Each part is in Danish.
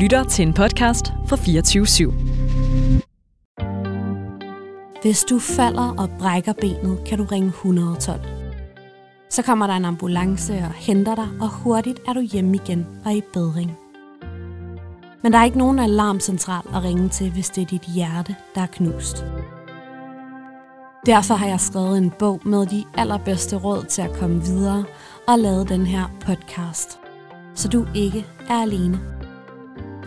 lytter til en podcast fra 24 /7. Hvis du falder og brækker benet, kan du ringe 112. Så kommer der en ambulance og henter dig, og hurtigt er du hjemme igen og i bedring. Men der er ikke nogen alarmcentral at ringe til, hvis det er dit hjerte, der er knust. Derfor har jeg skrevet en bog med de allerbedste råd til at komme videre og lavet den her podcast. Så du ikke er alene.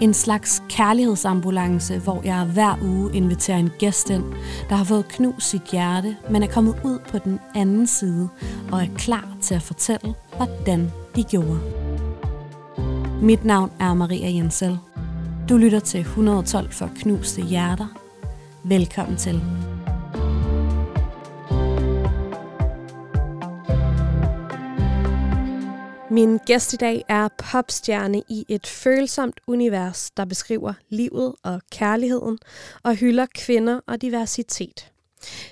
En slags kærlighedsambulance, hvor jeg hver uge inviterer en gæst ind, der har fået knust sit hjerte, men er kommet ud på den anden side og er klar til at fortælle, hvordan de gjorde. Mit navn er Maria Jensel. Du lytter til 112 for knuste hjerter. Velkommen til. Min gæst i dag er popstjerne i et følsomt univers, der beskriver livet og kærligheden og hylder kvinder og diversitet.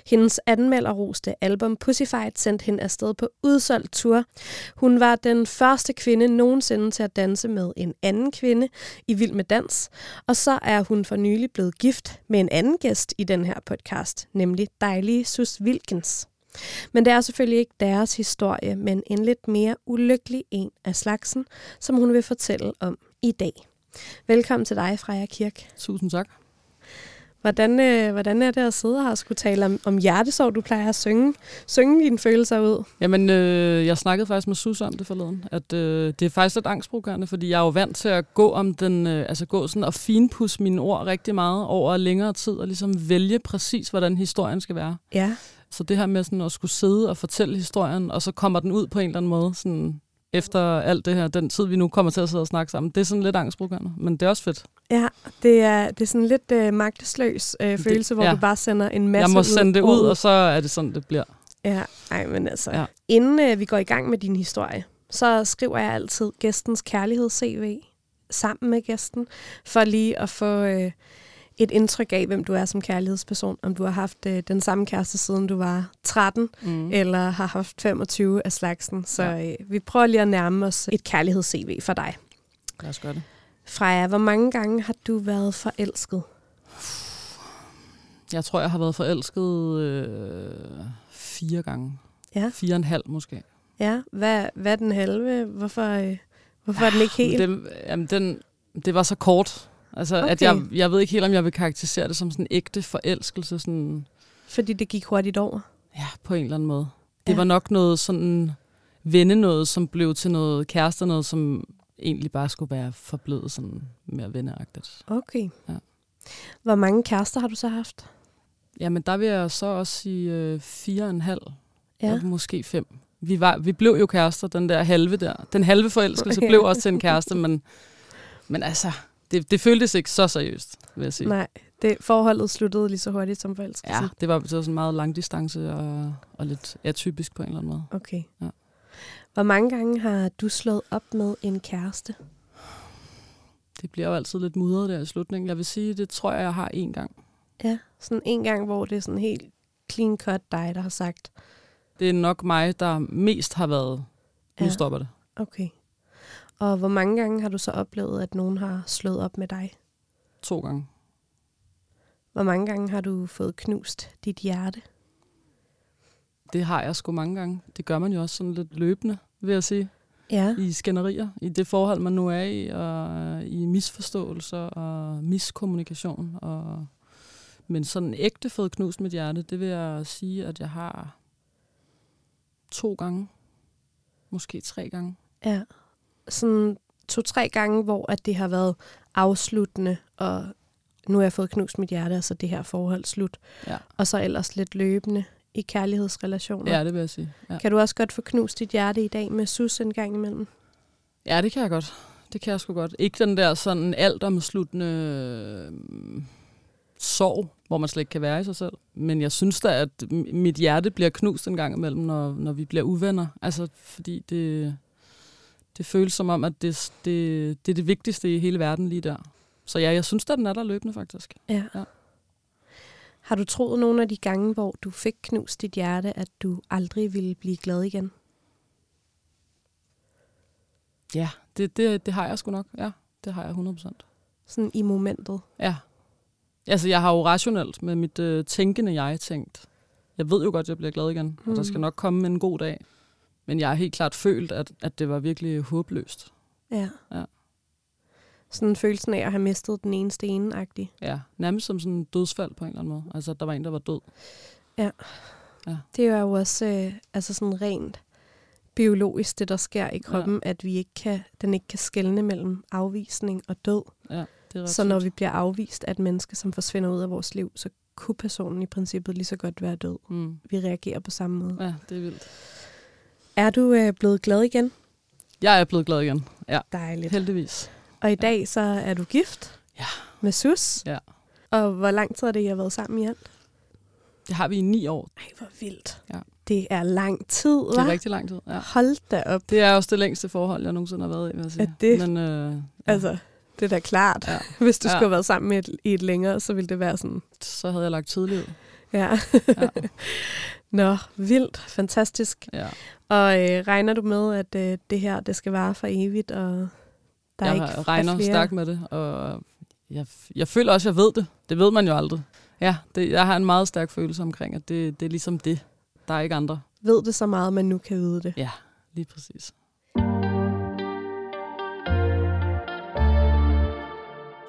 Hendes anmelderroste album Pussyfight sendte hende afsted på udsolgt tur. Hun var den første kvinde nogensinde til at danse med en anden kvinde i Vild med Dans, og så er hun for nylig blevet gift med en anden gæst i den her podcast, nemlig dejlige Sus Wilkins. Men det er selvfølgelig ikke deres historie, men en lidt mere ulykkelig en af slagsen, som hun vil fortælle om i dag. Velkommen til dig, Freja Kirk. Tusind tak. Hvordan, øh, hvordan er det at sidde her og skulle tale om, om hjertesorg? Du plejer at synge, synge dine følelser ud. Jamen, øh, jeg snakkede faktisk med Sus om det forleden, at øh, det er faktisk lidt angstprovokerende, fordi jeg er jo vant til at gå om den, øh, altså gå sådan og finpudse mine ord rigtig meget over længere tid, og ligesom vælge præcis, hvordan historien skal være. Ja. Så det her med sådan at skulle sidde og fortælle historien, og så kommer den ud på en eller anden måde, sådan efter alt det her, den tid, vi nu kommer til at sidde og snakke sammen. Det er sådan lidt angstprovokerende, men det er også fedt. Ja, det er, det er sådan lidt øh, magtesløs øh, følelse, det, hvor ja. du bare sender en masse Jeg må sende det ud, og så er det sådan, det bliver. Ja, ej, men altså. Ja. Inden øh, vi går i gang med din historie, så skriver jeg altid gæstens kærligheds-CV sammen med gæsten, for lige at få øh, et indtryk af, hvem du er som kærlighedsperson. Om du har haft øh, den samme kæreste, siden du var 13, mm. eller har haft 25 af slagsen. Så ja. øh, vi prøver lige at nærme os et kærligheds-CV for dig. Lad os gøre det. Freja, hvor mange gange har du været forelsket? Jeg tror, jeg har været forelsket øh, fire gange. Ja. Fire og en halv måske. Ja, hvad, hvad den halve? Hvorfor, øh, hvorfor er den ikke helt? Den, jamen, den, det var så kort. Altså, okay. at jeg, jeg ved ikke helt, om jeg vil karakterisere det som sådan en ægte forelskelse. Sådan, Fordi det gik hurtigt over? Ja, på en eller anden måde. Det ja. var nok noget sådan vende noget, som blev til noget kæreste, noget, som egentlig bare skulle være forblevet sådan mere venneagtigt. Okay. Ja. Hvor mange kærester har du så haft? Jamen, der vil jeg så også sige øh, fire og en halv. Ja. Og måske fem. Vi, var, vi blev jo kærester, den der halve der. Den halve forelskelse okay. blev også til en kæreste, men, men altså, det, det føltes ikke så seriøst, vil jeg sige. Nej, det, forholdet sluttede lige så hurtigt som forelskelsen. Ja, det var, det var sådan meget lang distance og, og lidt atypisk på en eller anden måde. Okay. Ja. Hvor mange gange har du slået op med en kæreste? Det bliver jo altid lidt mudret der i slutningen. Jeg vil sige, det tror jeg, jeg har en gang. Ja, sådan en gang, hvor det er sådan helt clean cut dig, der har sagt. Det er nok mig, der mest har været, nu ja. stopper det. Okay. Og hvor mange gange har du så oplevet, at nogen har slået op med dig? To gange. Hvor mange gange har du fået knust dit hjerte? Det har jeg sgu mange gange. Det gør man jo også sådan lidt løbende, vil jeg sige. Ja. I skænderier, i det forhold, man nu er i, og i misforståelser og miskommunikation. Og... Men sådan ægte fået knust mit hjerte, det vil jeg sige, at jeg har to gange. Måske tre gange. Ja sådan to-tre gange, hvor at det har været afsluttende, og nu har jeg fået knust mit hjerte, altså det her forhold slut. Ja. Og så ellers lidt løbende i kærlighedsrelationer. Ja, det vil jeg sige. Ja. Kan du også godt få knust dit hjerte i dag med sus en gang imellem? Ja, det kan jeg godt. Det kan jeg sgu godt. Ikke den der sådan alt omsluttende øh, sorg, hvor man slet ikke kan være i sig selv. Men jeg synes da, at mit hjerte bliver knust en gang imellem, når, når vi bliver uvenner. Altså, fordi det, det føles som om, at det, det, det er det vigtigste i hele verden lige der. Så ja, jeg synes, at den er der løbende faktisk. Ja. ja. Har du troet nogle af de gange, hvor du fik knust dit hjerte, at du aldrig ville blive glad igen? Ja, det, det, det har jeg sgu nok. Ja, det har jeg 100%. sådan i momentet. Ja. Altså, jeg har jo rationelt med mit øh, tænkende jeg tænkt, jeg ved jo godt, at jeg bliver glad igen, mm. og der skal Mm. nok komme en god dag. Men jeg har helt klart følt, at, at det var virkelig håbløst. Ja. Ja. Sådan følelsen af at have mistet den eneste ene-agtig. Ja, nærmest som sådan en dødsfald på en eller anden måde. Altså, at der var en, der var død. Det er jo også øh, altså sådan rent biologisk, det der sker i kroppen, ja. at vi ikke kan, den ikke kan skelne mellem afvisning og død. Ja, det er Så når vi bliver afvist af et menneske, som forsvinder ud af vores liv, så kunne personen i princippet lige så godt være død. Mm. Vi reagerer på samme måde. Ja, det er vildt. Er du øh, blevet glad igen? Jeg er blevet glad igen. Ja, Dejligt. heldigvis. Og i dag så er du gift Ja. med Sus. Ja. Og hvor lang tid er det, I har været sammen i alt? Det har vi i ni år. Ej, hvor vildt. Ja. Det er lang tid, Det er hva'? rigtig lang tid. Ja. Hold da op. Det er også det længste forhold, jeg nogensinde har været i, vil jeg sige. Er det- Men, øh, ja, Altså, det er da klart. Ja. Hvis du Ja. skulle have været sammen med et, i et længere, så ville det være sådan, så havde jeg lagt tidligt ud. ja. Ja. Nå, vildt. Fantastisk. Ja. Og øh, regner du med, at øh, det her, det skal vare for evigt, og der jeg ikke er regner flere? stærkt med det, og jeg, jeg føler også, at jeg ved det. Det ved man jo aldrig. Ja, det, jeg har en meget stærk følelse omkring, at det, det er ligesom det. Der er ikke andre. Ved det så meget, man nu kan vide det. Ja, lige præcis.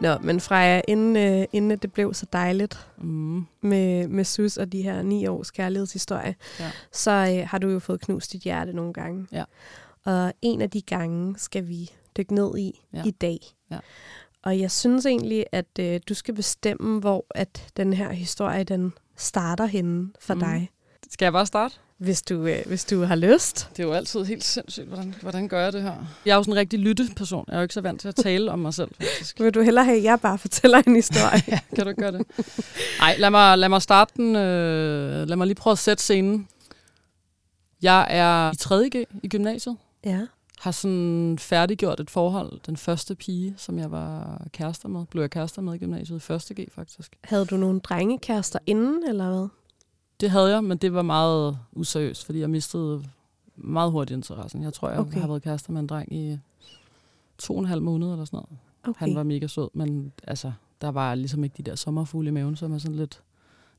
Nå, men Freja, inden, øh, inden det blev så dejligt Mm. med, med Sus og de her ni års kærlighedshistorie, Ja. så øh, har du jo fået knust dit hjerte nogle gange. Ja. Og en af de gange skal vi dykke ned i Ja. i dag. Ja. Og jeg synes egentlig, at øh, du skal bestemme, hvor at den her historie den starter henne for Mhm. dig. Skal jeg bare starte? Hvis du, øh, hvis du har lyst. Det er jo altid helt sindssygt, hvordan, hvordan gør jeg det her? Jeg er jo sådan en rigtig lytteperson. Jeg er jo ikke så vant til at tale om mig selv, faktisk. Vil du hellere have, at jeg bare fortæller en historie? ja, kan du gøre det? Nej, lad mig, lad mig starte den. Øh, lad mig lige prøve at sætte scenen. Jeg er i 3.G i gymnasiet. ja. Har sådan færdiggjort et forhold. Den første pige, som jeg var kærester med, blev jeg kærester med i gymnasiet i 1.G faktisk. Havde du nogle drengekærester inden, eller hvad? Det havde jeg, men det var meget useriøst, fordi jeg mistede meget hurtigt interessen. Jeg tror, jeg Okay. har været kærester med en dreng i to og en halv måned eller sådan noget. Okay. Han var mega sød, men altså, der var ligesom ikke de der sommerfugle i maven, som er sådan lidt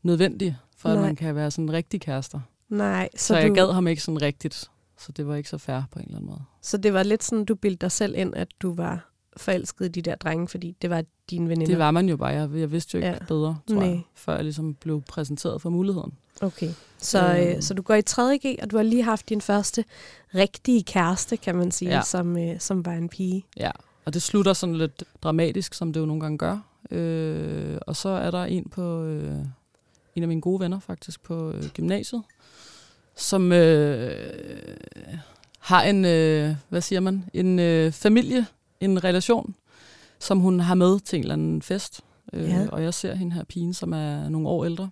nødvendige, for Nej. at man kan være sådan en rigtig kærester. Nej, Så, så, jeg du, gad ham ikke sådan rigtigt, så det var ikke så fair på en eller anden måde. så det var lidt sådan, du bildte dig selv ind, at du var forelsket i de der drenge, fordi det var dine veninder. Det var man jo bare. Jeg, jeg vidste jo ikke ja. bedre, tror Nej. jeg, før jeg ligesom blev præsenteret for muligheden. Okay. Så, øh, Øh. så du går i 3.G, og du har lige haft din første rigtige kæreste, kan man sige. Ja. som, øh, som var en pige. Ja, og det slutter sådan lidt dramatisk, som det jo nogle gange gør. Øh, og så er der en på øh, en af mine gode venner faktisk på øh, gymnasiet, som øh, har en, øh, hvad siger man, en øh, familie, en relation, som hun har med til en eller anden fest. Øh, Ja. Og jeg ser hende her pigen, som er nogle år ældre.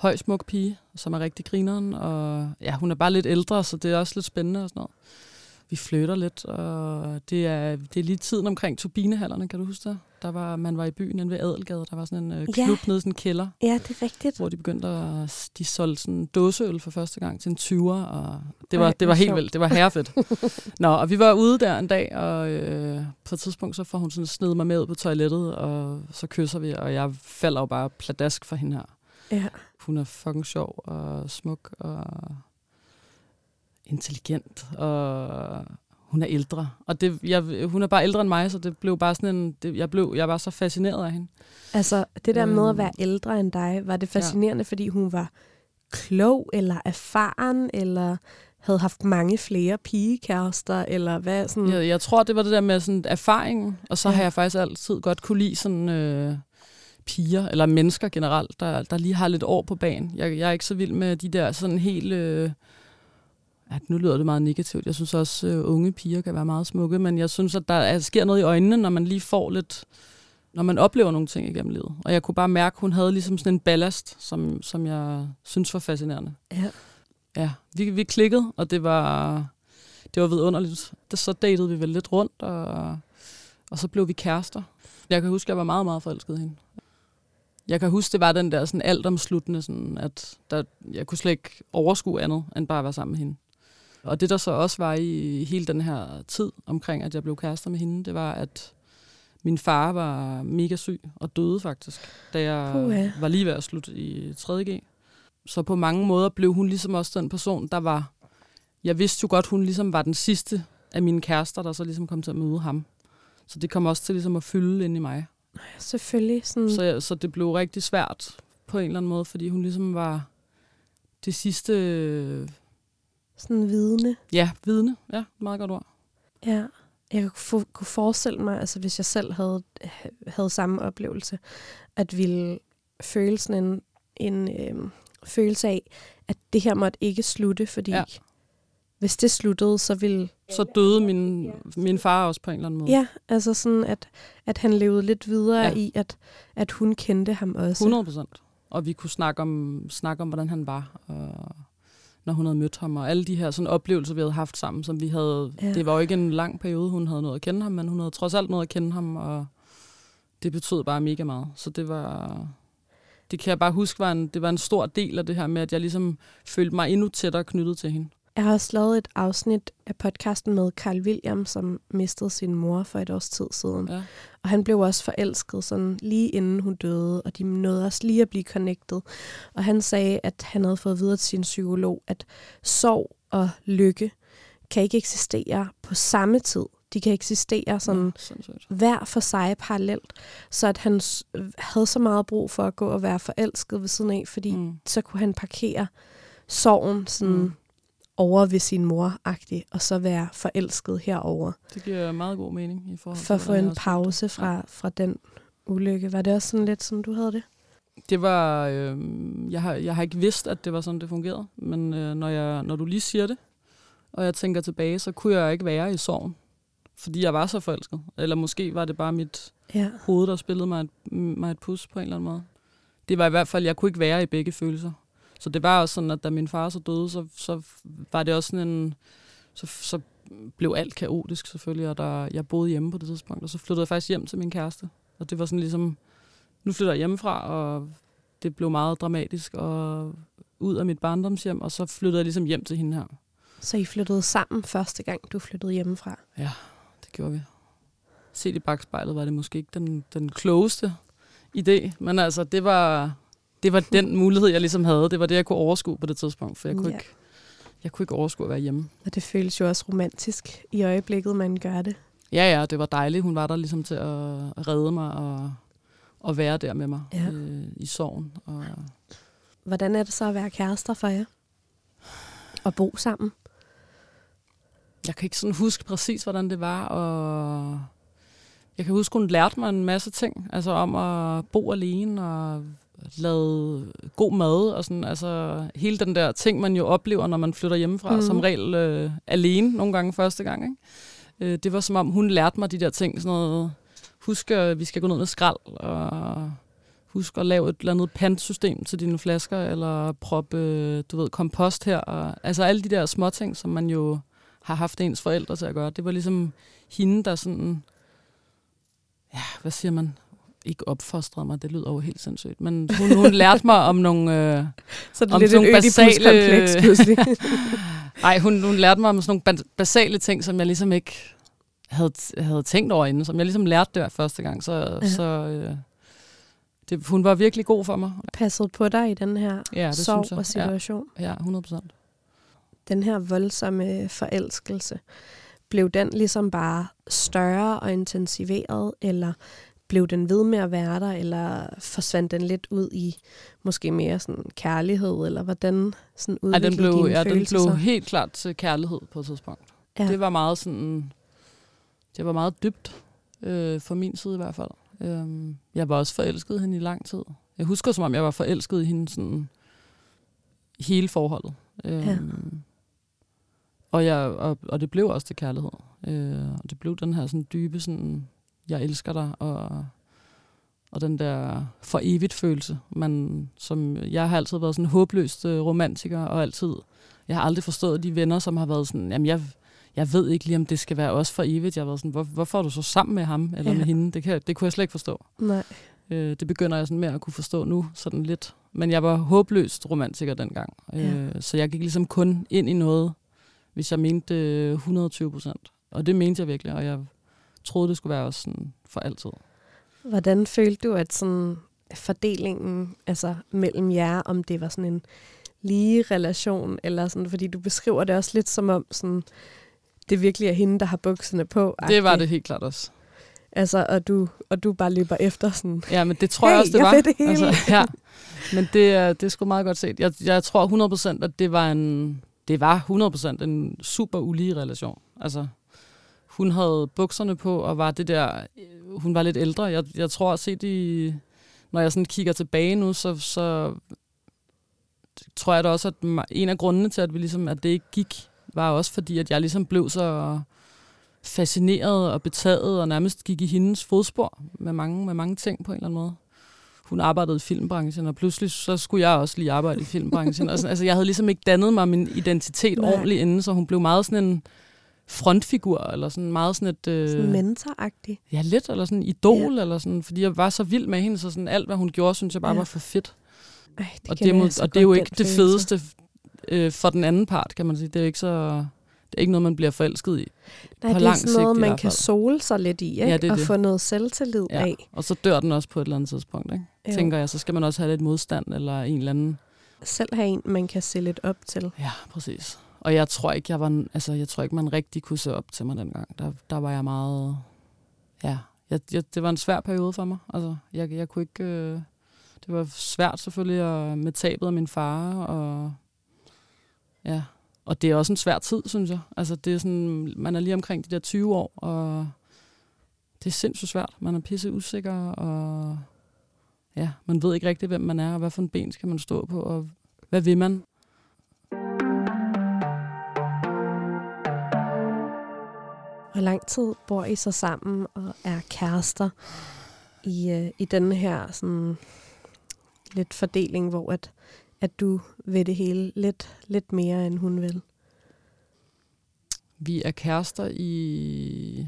Høj, smuk pige, som er rigtig grineren, og ja, hun er bare lidt ældre, så det er også lidt spændende og sådan noget. Vi flytter lidt, og det er, det er lige tiden omkring turbinehallerne, kan du huske det? Der var, man var i byen inde ved Adelgade, der var sådan en øh, Ja. klub nede i sådan en kælder, Ja, det er rigtigt. hvor de begyndte at, de solgte sådan dåseøl for første gang til en 20'er, og det Ej, var, det var helt vildt, det var herrefedt. Nå, og vi var ude der en dag, og øh, på et tidspunkt så får hun sådan sned mig med ud på toilettet, og så kysser vi, og jeg falder jo bare pladask for hende her. Ja. Hun er fucking sjov og smuk og intelligent, og hun er ældre. Og det, jeg, hun er bare ældre end mig, så det blev bare sådan en... Det, jeg, blev, jeg var så fascineret af hende. Altså, det der med at Øhm. være ældre end dig, var det fascinerende, ja. fordi hun var klog, eller erfaren, eller havde haft mange flere pigekærester, eller hvad sådan... Jeg, jeg tror, det var det der med sådan erfaringen, og så Ja. ja. har jeg faktisk altid godt kunne lide sådan øh, piger, eller mennesker generelt, der, der lige har lidt år på banen. Jeg, jeg er ikke så vild med de der sådan helt... Øh, ja, nu lyder det meget negativt. Jeg synes også, øh, unge piger kan være meget smukke, men jeg synes, at der er, sker noget i øjnene, når man lige får lidt... Når man oplever nogle ting igennem livet. Og jeg kunne bare mærke, at hun havde ligesom sådan en ballast, som, som jeg synes var fascinerende. Ja. Ja, vi, vi klikkede, og det var, det var vidunderligt. Det, så datede vi vel lidt rundt, og, og så blev vi kærester. Jeg kan huske, at jeg var meget, meget forelsket i hende. Jeg kan huske, det var den der sådan altomsluttende, sådan at der, jeg kunne slet ikke overskue andet, end bare at være sammen med hende. Og det, der så også var i hele den her tid omkring, at jeg blev kærester med hende, det var, at min far var mega syg og døde faktisk, da jeg Puha. var lige ved at slutte i 3.G. Så på mange måder blev hun ligesom også den person, der var... Jeg vidste jo godt, hun ligesom var den sidste af mine kærester, der så ligesom kom til at møde ham. Så det kom også til ligesom at fylde ind i mig. Selvfølgelig. Sådan, Så, så det blev rigtig svært på en eller anden måde, fordi hun ligesom var det sidste, øh, sådan vidne. ja, vidne. Ja, meget godt ord. Ja. Jeg kunne, forestille mig, altså hvis jeg selv havde, havde samme oplevelse, at ville føle sådan en, en øhm, følelse af, at det her måtte ikke slutte, fordi Ja. Hvis det sluttede, så ville... Så døde min, min far også på en eller anden måde. Ja, altså sådan, at, at han levede lidt videre Ja. i, at, at hun kendte ham også. 100 procent. Og vi kunne snakke om, snakke om, hvordan han var, og når hun havde mødt ham, og alle de her sådan, oplevelser, vi havde haft sammen, som vi havde... Ja. Det var jo ikke en lang periode, hun havde noget at kende ham, men hun havde trods alt noget at kende ham, og det betød bare mega meget. Så det var... Det kan jeg bare huske, var en, det var en stor del af det her med, at jeg ligesom følte mig endnu tættere knyttet til hende. Jeg har også lavet et afsnit af podcasten med Carl William, som mistede sin mor for et års tid siden. Ja. Og han blev også forelsket sådan lige inden hun døde, og de nåede også lige at blive connected. Og han sagde, at han havde fået videre til sin psykolog, at sorg og lykke kan ikke eksistere på samme tid. De kan eksistere sådan Ja, hver for sig parallelt. Så at han havde så meget brug for at gå og være forelsket ved siden af, fordi Mm. så kunne han parkere sorgen sådan Mm. Over ved sin mor og så være forelsket herover Det giver meget god mening i forhold for at få en pause fra, fra den ulykke. Var det også sådan lidt, som du havde det? Det var, øh, jeg, har, jeg har ikke vidst, at det var sådan, det fungerede. Men øh, når, jeg, når du lige siger det, og jeg tænker tilbage, så kunne jeg ikke være i sorgen. Fordi jeg var så forelsket. Eller måske var det bare mit Ja. hoved, der spillede mig et, mig et pus på en eller anden måde. Det var i hvert fald, jeg kunne ikke være i begge følelser. Så det var også sådan, at da min far så døde, så, så var det også sådan en... Så, så blev alt kaotisk selvfølgelig, og der, jeg boede hjemme på det tidspunkt, og så flyttede jeg faktisk hjem til min kæreste. Og det var sådan ligesom, nu flytter jeg hjemmefra, og det blev meget dramatisk, og ud af mit barndomshjem, og så flyttede jeg ligesom hjem til hende her. Så I flyttede sammen første gang, du flyttede hjemmefra? Det gjorde vi. Set i bagspejlet var det måske ikke den, den klogeste idé, men altså, det var, det var den mulighed, jeg ligesom havde. Det var det, jeg kunne overskue på det tidspunkt, for jeg kunne, Ja. ikke, jeg kunne ikke overskue at være hjemme. Og det føles jo også romantisk i øjeblikket, man gør det. Ja, ja, det var dejligt. Hun var der ligesom til at redde mig og, og være der med mig Ja. øh, i sorgen. Og, Hvordan er det så at være kærester for jer? Og bo sammen? jeg kan ikke sådan huske præcis, hvordan det var, og jeg kan huske, hun lærte mig en masse ting, altså om at bo alene og lave god mad, og sådan, altså hele den der ting, man jo oplever, når man flytter hjemmefra, mm. Som regel øh, alene, nogle gange første gang, ikke? Øh, det var som om, hun lærte mig de der ting, sådan noget, husk, at vi skal gå ned med skrald, og husk at lave et eller andet pantsystem til dine flasker, eller proppe, øh, du ved, kompost her, og, altså alle de der små ting, som man jo har haft ens forældre til at gøre. Det var ligesom hende, der sådan, ja, hvad siger man, ikke opfostrede mig, det lyder jo helt sindssygt, men hun, hun lærte mig om nogle, øh, Så det Om er lidt sådan et nogle basale- pludselig. ej, hun, hun lærte mig om sådan nogle ba- basale ting, som jeg ligesom ikke havde, havde tænkt over inden, som jeg ligesom lærte der første gang, så, ja. Så øh, det, hun var virkelig god for mig. Passet på dig i den her Ja, det sorg og situation. Ja, ja 100 procent. Den her voldsomme forelskelse, blev den ligesom bare større og intensiveret, eller blev den ved med at være der, eller forsvandt den lidt ud i måske mere sådan kærlighed, eller hvordan sådan udviklede den blev, dine ja, den blev helt klart til kærlighed på et tidspunkt. Ja. Det var meget sådan, det var meget dybt, øh, fra min side i hvert fald. Øhm, jeg var også forelsket i hende i lang tid. Jeg husker, som om jeg var forelsket i hende sådan hele forholdet. Øhm, Ja. og, jeg, og, og det blev også til kærlighed. Øh, og det blev den her sådan dybe, sådan, jeg elsker dig, og, og den der for evigt følelse. Man, som, jeg har altid været sådan håbløst øh, romantiker, og altid, jeg har aldrig forstået de venner, som har været sådan, jamen jeg, jeg ved ikke lige, om det skal være os for evigt. Jeg har været sådan, hvor, hvorfor er du så sammen med ham eller Ja. ja. med hende? Det, kan, det kunne jeg slet ikke forstå. Nej. Øh, det begynder jeg sådan mere at kunne forstå nu, sådan lidt. Men jeg var håbløst romantiker dengang. Ja. Øh, så jeg gik ligesom kun ind i noget, hvis jeg mente øh, 120 procent. Og det mente jeg virkelig, og jeg troede, det skulle være også sådan for altid. Hvordan følte du, at sådan fordelingen altså mellem jer, om det var sådan en lige relation, eller sådan, fordi du beskriver det også lidt som om, sådan, det virkelig er hende, der har bukserne på. Det var det helt klart også. Altså, og du, og du bare løber efter sådan... Ja, men det tror hey, jeg også, det jeg var. Ved det hele. Altså, ja. Men det, er, det er sgu meget godt set. Jeg, jeg tror 100% at det var en... Det var 100% en super ulige relation. Altså, hun havde bukserne på, og var det der... Hun var lidt ældre. Jeg, jeg tror, at se de... Når jeg sådan kigger tilbage nu, så, så tror jeg da også, at en af grundene til, at, vi ligesom, at det ikke gik, var også fordi, at jeg ligesom blev så fascineret og betaget, og nærmest gik i hendes fodspor med mange, med mange ting på en eller anden måde. Hun arbejdede i filmbranchen, og pludselig så skulle jeg også lige arbejde i filmbranchen. og sådan, altså, jeg havde ligesom ikke dannet mig min identitet Nej. ordentligt inden, så hun blev meget sådan en frontfigur, eller sådan meget sådan et... Øh, sådan mentoragtig. Ja, lidt, eller sådan idol, ja. eller sådan, fordi jeg var så vild med hende, så sådan alt, hvad hun gjorde, synes jeg bare ja. var for fedt. Ej, det og det, må, og det er jo ikke det fedeste øh, for den anden part, kan man sige. Det er ikke så det er ikke noget, man bliver forelsket i. Nej, på det lang er sådan noget, sigt, man kan sole sig lidt i, ikke? Ja, det og det. få noget selvtillid ja. af. Og så dør den også på et eller andet tidspunkt, ikke? Jo. tænker jeg. Så skal man også have lidt modstand, eller en eller anden... Selv have en, man kan se lidt op til. Ja, præcis. Og jeg tror ikke, jeg var, altså, jeg tror ikke, man rigtig kunne se op til mig dengang. Der, der var jeg meget... Ja, jeg, jeg, det var en svær periode for mig. Altså, jeg, jeg kunne ikke... Øh, det var svært selvfølgelig at, med tabet af min far, og ja, og det er også en svær tid, synes jeg. Altså, det er sådan, man er lige omkring de der 20 år, og det er sindssygt svært. Man er pisse usikker, og ja, man ved ikke rigtig, hvem man er, og hvad for en ben skal man stå på, og hvad vil man? Hvor lang tid bor I så sammen og er kærester i, øh, i den her sådan, lidt fordeling, hvor at, at du vil det hele lidt, lidt mere, end hun vil? Vi er kærester i,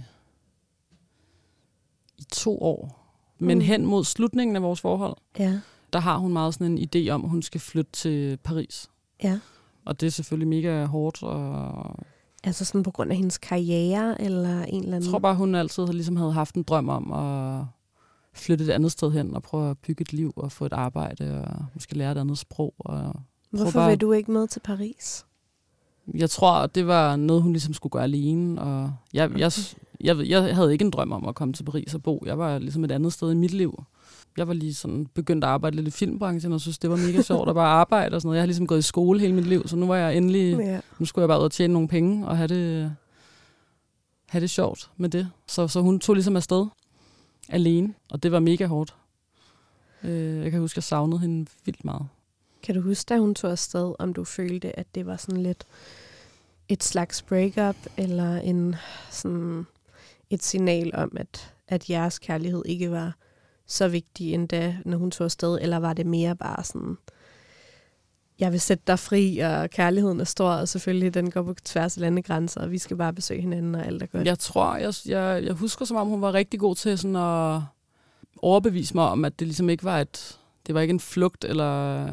i to år. Men Mm. hen mod slutningen af vores forhold, Ja. der har hun meget sådan en idé om, at hun skal flytte til Paris. Ja. Og det er selvfølgelig mega hårdt. Og Altså sådan på grund af hendes karriere, eller en eller anden... jeg tror bare, hun altid ligesom havde haft en drøm om at flytte et andet sted hen og prøve at bygge et liv og få et arbejde og måske lære et andet sprog. Og Hvorfor bare- vil du ikke med til Paris? jeg tror, det var noget, hun ligesom skulle gøre alene. Og jeg, jeg, jeg, jeg havde ikke en drøm om at komme til Paris og bo. Jeg var ligesom et andet sted i mit liv. Jeg var lige sådan begyndt at arbejde lidt i filmbranchen, og synes, det var mega sjovt at bare arbejde og sådan noget. Jeg har ligesom gået i skole hele mit liv, så nu var jeg endelig... Ja. Nu skulle jeg bare ud og tjene nogle penge og have det, have det sjovt med det. Så, så hun tog ligesom afsted alene, og det var mega hårdt. Øh, jeg kan huske, at jeg savnede hende vildt meget. Kan du huske, da hun tog afsted, om du følte, at det var sådan lidt et slags breakup, eller en sådan et signal om, at, at jeres kærlighed ikke var så vigtig endda, når hun tog afsted, eller var det mere bare sådan, jeg vil sætte dig fri, og kærligheden er stor, og selvfølgelig den går på tværs af landegrænser, og vi skal bare besøge hinanden, og alt er godt. Jeg tror, jeg, jeg, jeg husker som om, hun var rigtig god til sådan at overbevise mig om, at det ligesom ikke var et, det var ikke en flugt eller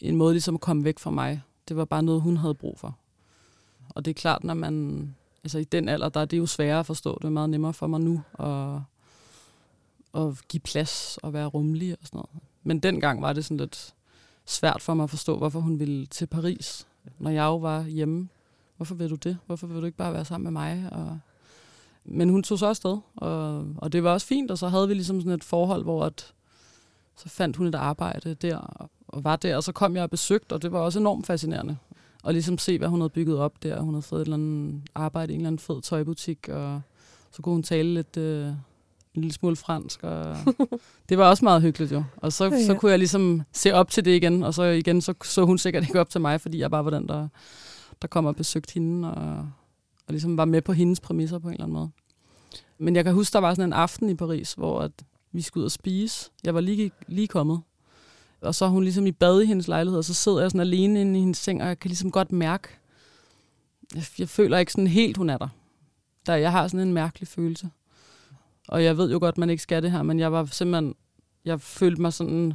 en måde ligesom at komme væk fra mig. Det var bare noget, hun havde brug for. Og det er klart, når man, altså i den alder, der er det jo sværere at forstå. Det er meget nemmere for mig nu at, at give plads og være rummelig og sådan noget. Men dengang var det sådan lidt svært for mig at forstå, hvorfor hun ville til Paris, når jeg jo var hjemme. Hvorfor vil du det? Hvorfor vil du ikke bare være sammen med mig? Og men hun tog så afsted, og, og det var også fint, og så havde vi ligesom sådan et forhold, hvor at, så fandt hun et arbejde der, og, var der, og så kom jeg og besøgte, og det var også enormt fascinerende. Og ligesom se, hvad hun havde bygget op der. Hun havde fået et eller andet arbejde i en eller anden fed tøjbutik, og så kunne hun tale lidt, øh, en lille smule fransk, og det var også meget hyggeligt jo. Og så, Ja. så kunne jeg ligesom se op til det igen, og så igen, så så hun sikkert ikke op til mig, fordi jeg bare var den, der, der kom og besøgte hende, og, og ligesom var med på hendes præmisser på en eller anden måde. Men jeg kan huske, der var sådan en aften i Paris, hvor at vi skulle ud og spise. Jeg var lige, lige kommet. Og så er hun ligesom i bad i hendes lejlighed, og så sidder jeg sådan alene inde i hendes seng, og jeg kan ligesom godt mærke, jeg, jeg føler ikke sådan helt, hun er der. der. Jeg har sådan en mærkelig følelse. Og jeg ved jo godt, man ikke skal det her, men jeg var simpelthen, jeg følte mig sådan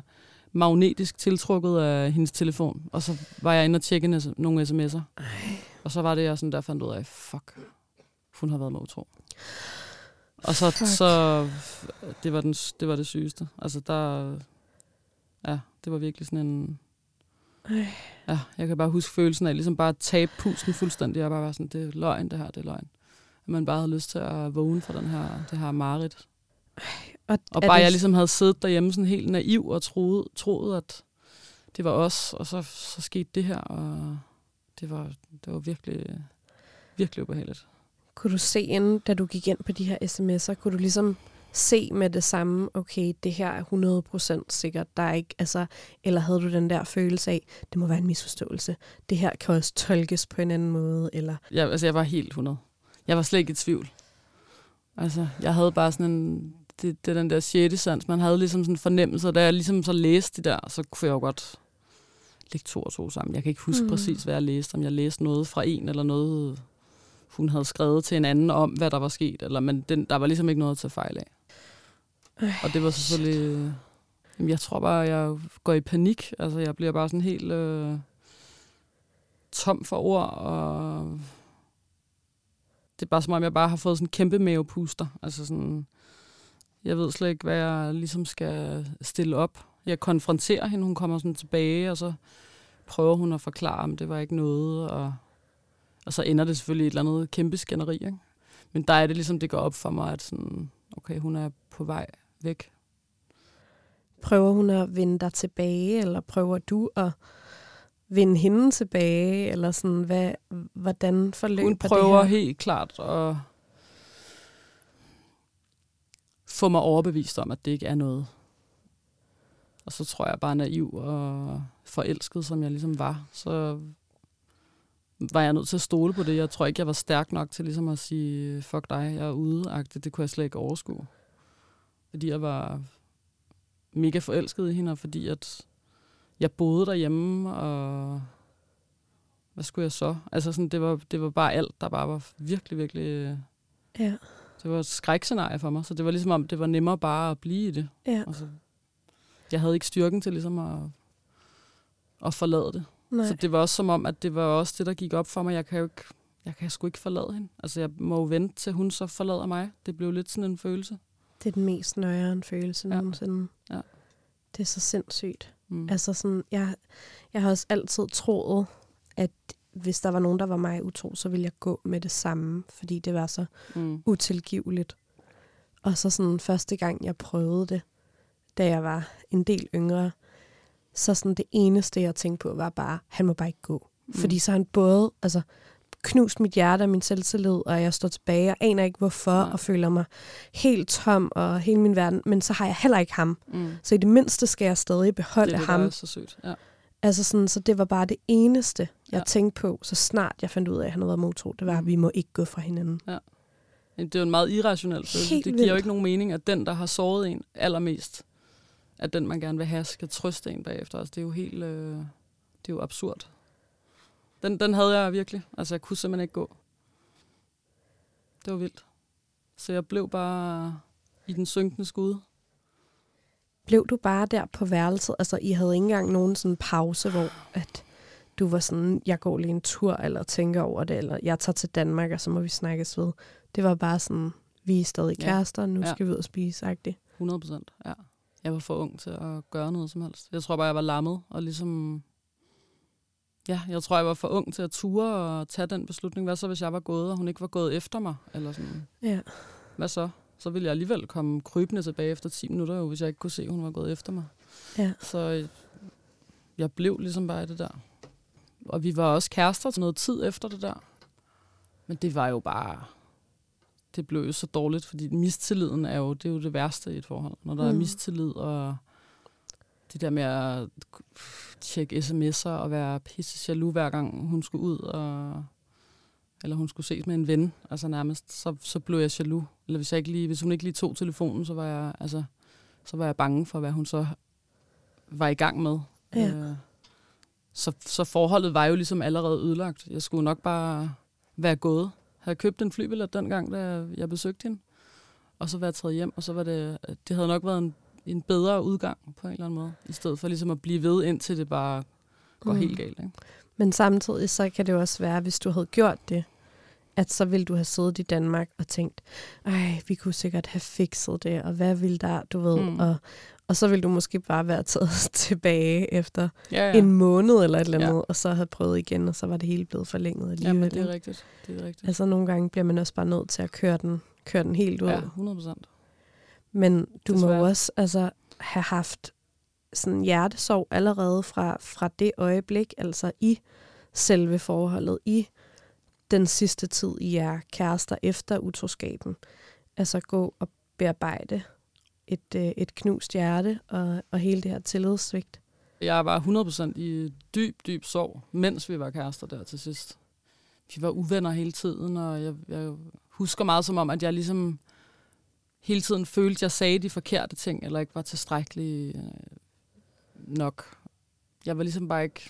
magnetisk tiltrukket af hendes telefon. Og så var jeg inde og tjekke nogle sms'er. Og så var det, jeg sådan der fandt ud af, fuck, hun har været med utro. Og så, Fuck. så det, var den, det var det sygeste. Altså der, ja, det var virkelig sådan en, Ej. ja, jeg kan bare huske følelsen af ligesom bare at tabe pusten fuldstændig. Jeg bare var sådan, det er løgn det her, det er løgn. At man bare havde lyst til at vågne fra den her, det her mareridt. Og, Og bare det- jeg ligesom havde siddet derhjemme sådan helt naiv og troet, troet at det var os, og så, så skete det her, og det var, det var virkelig, virkelig ubehageligt. Kunne du se inden, da du gik ind på de her sms'er, kunne du ligesom se med det samme, okay, det her er 100% sikkert, der er ikke, altså, eller havde du den der følelse af, det må være en misforståelse, det her kan også tolkes på en anden måde, eller, Jeg, altså, jeg var helt 100. Jeg var slet ikke i tvivl. Altså, jeg havde bare sådan en... Det, det er den der sjette sans. Man havde ligesom sådan en fornemmelse, og da jeg ligesom så læste det der, så kunne jeg jo godt lægge to og to sammen. Jeg kan ikke huske Mm. præcis, hvad jeg læste. Om jeg læste noget fra en, eller noget, hun havde skrevet til en anden om, hvad der var sket. Eller, men den, der var ligesom ikke noget at tage fejl af. øh, Og det var selvfølgelig... Jamen, jeg tror bare, jeg går i panik. Altså, jeg bliver bare sådan helt øh, tom for ord, og det er bare som om, jeg bare har fået sådan en kæmpe mavepuster. Altså sådan, jeg ved slet ikke, hvad jeg ligesom skal stille op. Jeg konfronterer hende, hun kommer sådan tilbage, og så prøver hun at forklare, om det var ikke noget, og, og så ender det selvfølgelig i et eller andet kæmpe skænderi. Ikke? Men der er det ligesom, det går op for mig, at sådan, okay, hun er på vej væk. prøver hun at vinde dig tilbage, eller prøver du at vinde hende tilbage, eller sådan, hvad, hvordan forløber Hun prøver det her? helt klart at få mig overbevist om, at det ikke er noget. Og så tror jeg bare naiv og forelsket, som jeg ligesom var, så var jeg nødt til at stole på det. Jeg tror ikke, jeg var stærk nok til ligesom at sige, fuck dig, jeg er ude -agtigt. Det kunne jeg slet ikke overskue. Fordi jeg var mega forelsket i hende, og fordi at jeg boede derhjemme, og hvad skulle jeg så? Altså sådan, det var, det var bare alt, der bare var virkelig, virkelig... Ja, Det var et skrækscenarie for mig, så det var ligesom om, det var nemmere bare at blive i det. ja, Altså, jeg havde ikke styrken til ligesom at, at forlade det. nej. Så det var også som om, at det var også det, der gik op for mig. Jeg kan jo ikke, jeg kan sgu ikke forlade hende. Altså, jeg må jo vente til, hun så forlader mig. Det blev lidt sådan en følelse. Det er den mest nøjeren følelse Ja. nogensinde. Ja. Det er så sindssygt. Mm. Altså sådan, jeg, jeg har også altid troet, at hvis der var nogen, der var mig utro, så ville jeg gå med det samme, fordi det var så Mm. utilgiveligt. Og så sådan første gang, jeg prøvede det, da jeg var en del yngre, så sådan det eneste, jeg tænkte på, var bare, han må bare ikke gå. Mm. Fordi så han både altså, knust mit hjerte og min selvtillid, og jeg står tilbage og aner ikke hvorfor, Nej. og føler mig helt tom og hele min verden, men så har jeg heller ikke ham. Mm. Så i det mindste skal jeg stadig beholde det det, ham. er så sødt. Ja. Altså sådan, så det var bare det eneste, jeg Ja. tænkte på, så snart jeg fandt ud af, at han havde været modtro. Det var, at Mm. vi må ikke gå fra hinanden. Men Det er jo en meget irrationel følelse. Helt det giver jo vildt. ikke nogen mening, at den, der har såret en allermest, at den, man gerne vil have, skal trøste en bagefter. Altså, det er jo helt... Øh, det er jo absurd. Den, den havde jeg virkelig. Altså, jeg kunne simpelthen ikke gå. Det var vildt. Så jeg blev bare i den synkende skud. Blev du bare der på værelset? Altså, I havde ikke engang nogen sådan pause, hvor at du var sådan, jeg går lige en tur, eller tænker over det, eller jeg tager til Danmark, og så må vi snakkes ved. Det var bare sådan, vi er stadig Ja. kærester, nu Ja. skal vi ud og spise, agtigt. 100 procent, ja. Jeg var for ung til at gøre noget som helst. Jeg tror bare, jeg var lammet, og ligesom... Ja, jeg tror, jeg var for ung til at ture og tage den beslutning. Hvad så, hvis jeg var gået, og hun ikke var gået efter mig? Eller sådan, Ja. hvad så? Så ville jeg alligevel komme krybende tilbage efter 10 minutter, jo, hvis jeg ikke kunne se, at hun var gået efter mig. Ja. Så øh, jeg blev ligesom bare i det der. Og vi var også kærester til noget tid efter det der. Men det var jo bare... Det blev jo så dårligt, fordi mistilliden er jo det, er jo det værste i et forhold. Når der mm. er mistillid, og det der med at tjekke sms'er og være pisse jaloux hver gang hun skulle ud, og, eller hun skulle ses med en ven, altså nærmest, så, så blev jeg jaloux. Eller hvis, jeg ikke lige, hvis hun ikke lige tog telefonen, så var jeg, altså, så var jeg bange for, hvad hun så var i gang med. Ja. Øh, så, så forholdet var jo ligesom allerede ødelagt. Jeg skulle nok bare være gået. Havde købt en flybillet dengang, da jeg besøgte hende, og så var jeg taget hjem, og så var det, det havde nok været en, en bedre udgang på en eller anden måde, i stedet for ligesom at blive ved, indtil det bare går Mm. helt galt. Ikke? Men samtidig så kan det jo også være, hvis du havde gjort det, at så ville du have siddet i Danmark og tænkt, ej, vi kunne sikkert have fikset det, og hvad ville der, du ved, Mm. og, og så ville du måske bare være taget tilbage efter Ja, ja. en måned eller et eller Ja. andet, og så have prøvet igen, og så var det hele blevet forlænget alligevel. Jamen, det er rigtigt. Det er rigtigt. Altså nogle gange bliver man også bare nødt til at køre den, køre den helt ud. Ja, 100 procent. Men du må Desværre. jo også altså, have haft sådan hjertesorg allerede fra, fra det øjeblik, altså i selve forholdet, i den sidste tid, I er kærester efter utroskaben. Altså gå og bearbejde et, øh, et knust hjerte og, og hele det her tillidssvigt. Jeg var 100% i dyb, dyb sorg, mens vi var kærester der til sidst. Vi var uvenner hele tiden, og jeg, jeg husker meget som om, at jeg ligesom hele tiden følte, at jeg sagde de forkerte ting, eller ikke var tilstrækkelig øh, nok. Jeg var ligesom bare ikke...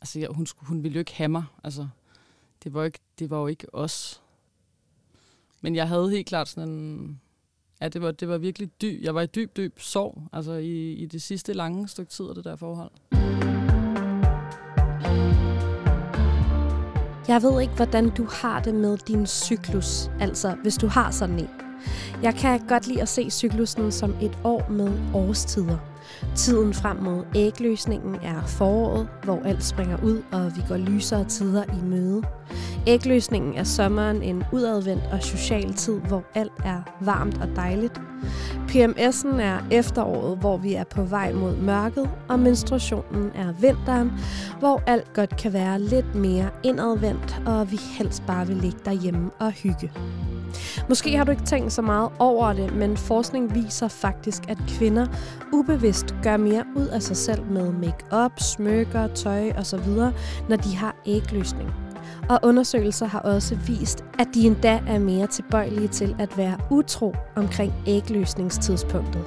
Altså, jeg, hun, skulle, hun ville jo ikke have mig. Altså, det var, ikke, det var jo ikke os. Men jeg havde helt klart sådan en... Ja, det var, det var virkelig dyb. Jeg var i dyb, dyb sorg, altså i, i det sidste lange stykke tid af det der forhold. Jeg ved ikke, hvordan du har det med din cyklus, altså hvis du har sådan en. Jeg kan godt lide at se cyklusen som et år med årstider. Tiden frem mod ægløsningen er foråret, hvor alt springer ud, og vi går lysere tider i møde. Ægløsningen er sommeren en udadvendt og social tid, hvor alt er varmt og dejligt. PMS'en er efteråret, hvor vi er på vej mod mørket, og menstruationen er vinteren, hvor alt godt kan være lidt mere indadvendt, og vi helst bare vil ligge derhjemme og hygge. Måske har du ikke tænkt så meget over det, men forskning viser faktisk, at kvinder ubevidst gør mere ud af sig selv med makeup, smykker, tøj osv., når de har ægløsning. Og undersøgelser har også vist, at de endda er mere tilbøjelige til at være utro omkring ægløsningstidspunktet.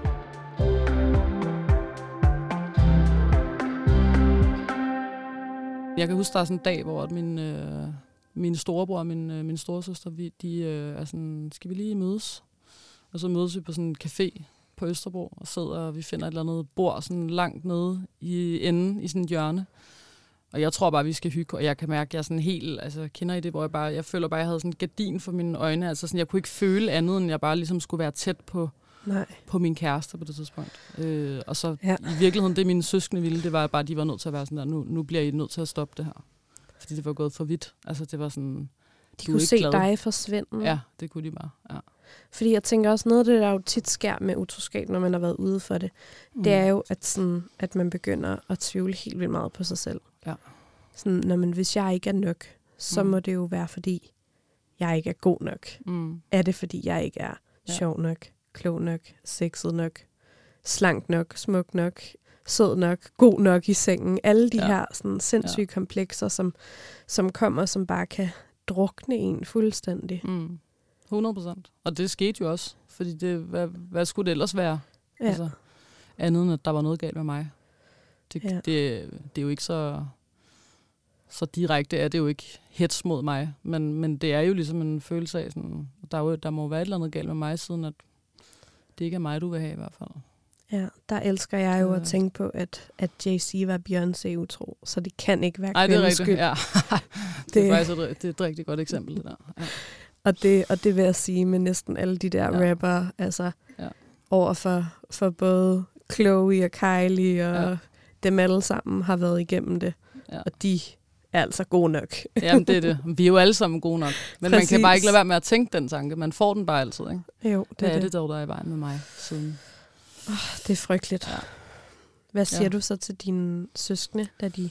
Jeg kan huske, der er sådan en dag, hvor min, øh, min storebror og min, øh, min storesøster, vi, de øh, er sådan, skal vi lige mødes? Og så mødes vi på sådan en café på Østerbro, og sidder, og vi finder et eller andet bord sådan langt nede i enden, i sådan et hjørne. Og jeg tror bare, vi skal hygge, og jeg kan mærke, at jeg er sådan helt, altså kender I det, hvor jeg bare, jeg føler bare, at jeg havde sådan en gardin for mine øjne, altså sådan, jeg kunne ikke føle andet, end jeg bare ligesom skulle være tæt på, Nej. på min kæreste på det tidspunkt. Øh, og så Ja. i virkeligheden, det mine søskende ville, det var bare, at de var nødt til at være sådan der, nu, nu bliver I nødt til at stoppe det her. Fordi det var gået for vidt. Altså det var sådan, De kunne se glad. dig forsvinde. mm. ja, det kunne de bare. Ja. Fordi jeg tænker også, noget af det, der jo tit sker med utroskab, når man har været ude for det, mm. det er jo, at, sådan, at man begynder at tvivle helt vildt meget på sig selv. Ja. Sådan, når man, hvis jeg ikke er nok, så Mm. må det jo være, fordi jeg ikke er god nok. Mm. Er det, fordi jeg ikke er Ja. sjov nok, klog nok, sexet nok, slank nok, smuk nok, sød nok, god nok i sengen. Alle de ja. Her sådan, sindssyge ja. komplekser, som, som kommer, som bare kan drukne en fuldstændig. Mm. 100 procent. Og det skete jo også. Fordi det, hvad, hvad skulle det ellers være? Ja. Altså, andet end, at der var noget galt med mig. Det, Ja. ja. det, det er jo ikke så, så direkte, er det jo ikke hets mod mig. Men, men det er jo ligesom en følelse af, sådan, der, er jo, der må være et eller andet galt med mig, siden at det ikke er mig, du vil have i hvert fald. Ja, der elsker jeg jo at tænke på, at, at JC var Beyoncé utro, så det kan ikke være Nej, det er kvindens rigtigt. Ja. det, Det- er faktisk et, det er et rigtig godt eksempel, det der. Ja. Og, det, og det vil jeg sige med næsten alle de der ja. Rapper, altså Ja. over for, for både Chloe og Kylie og ja. Dem alle sammen har været igennem det. Ja. Og de er altså gode nok. Jamen, det er det. Vi er jo alle sammen gode nok. Men man Præcis. kan bare ikke lade være med at tænke den tanke. Man får den bare altid, ikke? Jo, det Hvad er er det. det dog, der er i vejen med mig siden? Det er frygteligt. Ja. Hvad siger Ja. du så til dine søskende, da de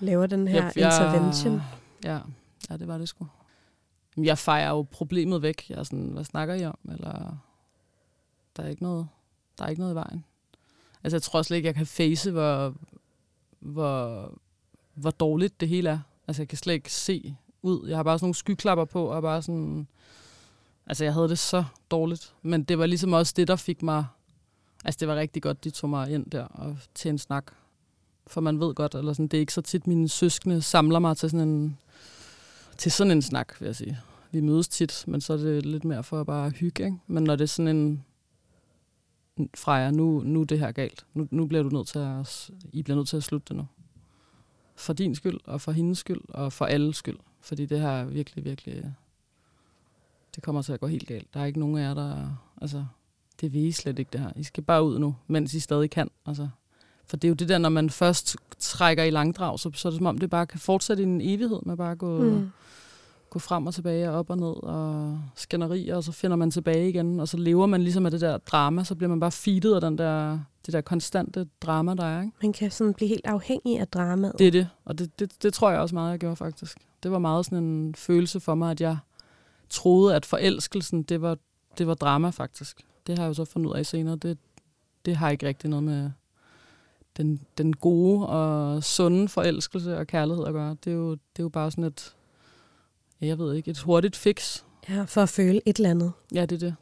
laver den her Jeg- intervention? Ja, ja, det var det sgu. Jeg fejrer jo problemet væk. Jeg er sådan, hvad snakker I om? Eller, der er ikke noget, der er ikke noget i vejen. Altså, jeg tror slet ikke, jeg kan face, hvor, hvor, hvor dårligt det hele er. Altså, jeg kan slet ikke se ud. Jeg har bare sådan nogle skyklapper på, og bare sådan... Altså, jeg havde det så dårligt. Men det var ligesom også det, der fik mig... Altså, det var rigtig godt, de tog mig ind der og til en snak. For man ved godt, eller sådan, det er ikke så tit, mine søskende samler mig til sådan en, til sådan en snak, vil jeg sige. Vi mødes tit, men så er det lidt mere for at bare hygge, ikke? Men når det er sådan en, Freja, nu, nu er det her galt. Nu, nu bliver du nødt til at, I bliver nødt til at slutte det nu. For din skyld, og for hendes skyld, og for alles skyld. Fordi det her er virkelig, virkelig... Det kommer til at gå helt galt. Der er ikke nogen af jer, der... Altså, det vil I slet ikke det her. I skal bare ud nu, mens I stadig kan. Altså, for det er jo det der, når man først trækker i langdrag, så, så er det som om, det bare kan fortsætte i en evighed med bare at gå, mm. gå frem og tilbage og op og ned og skænderier, og så finder man tilbage igen, og så lever man ligesom af det der drama, så bliver man bare feedet af den der, det der konstante drama, der er. Ikke? Man kan sådan blive helt afhængig af dramaet. Det er det, og det, det, det tror jeg også meget, jeg gjorde faktisk. Det var meget sådan en følelse for mig, at jeg troede, at forelskelsen, det var, det var drama faktisk. Det har jeg jo så fundet ud af senere. Det, det har ikke rigtig noget med den, den gode og sunde forelskelse og kærlighed at gøre. Det er jo, det er jo bare sådan et, jeg ved ikke, et hurtigt fix. Ja, for at føle et eller andet. Ja, det er det.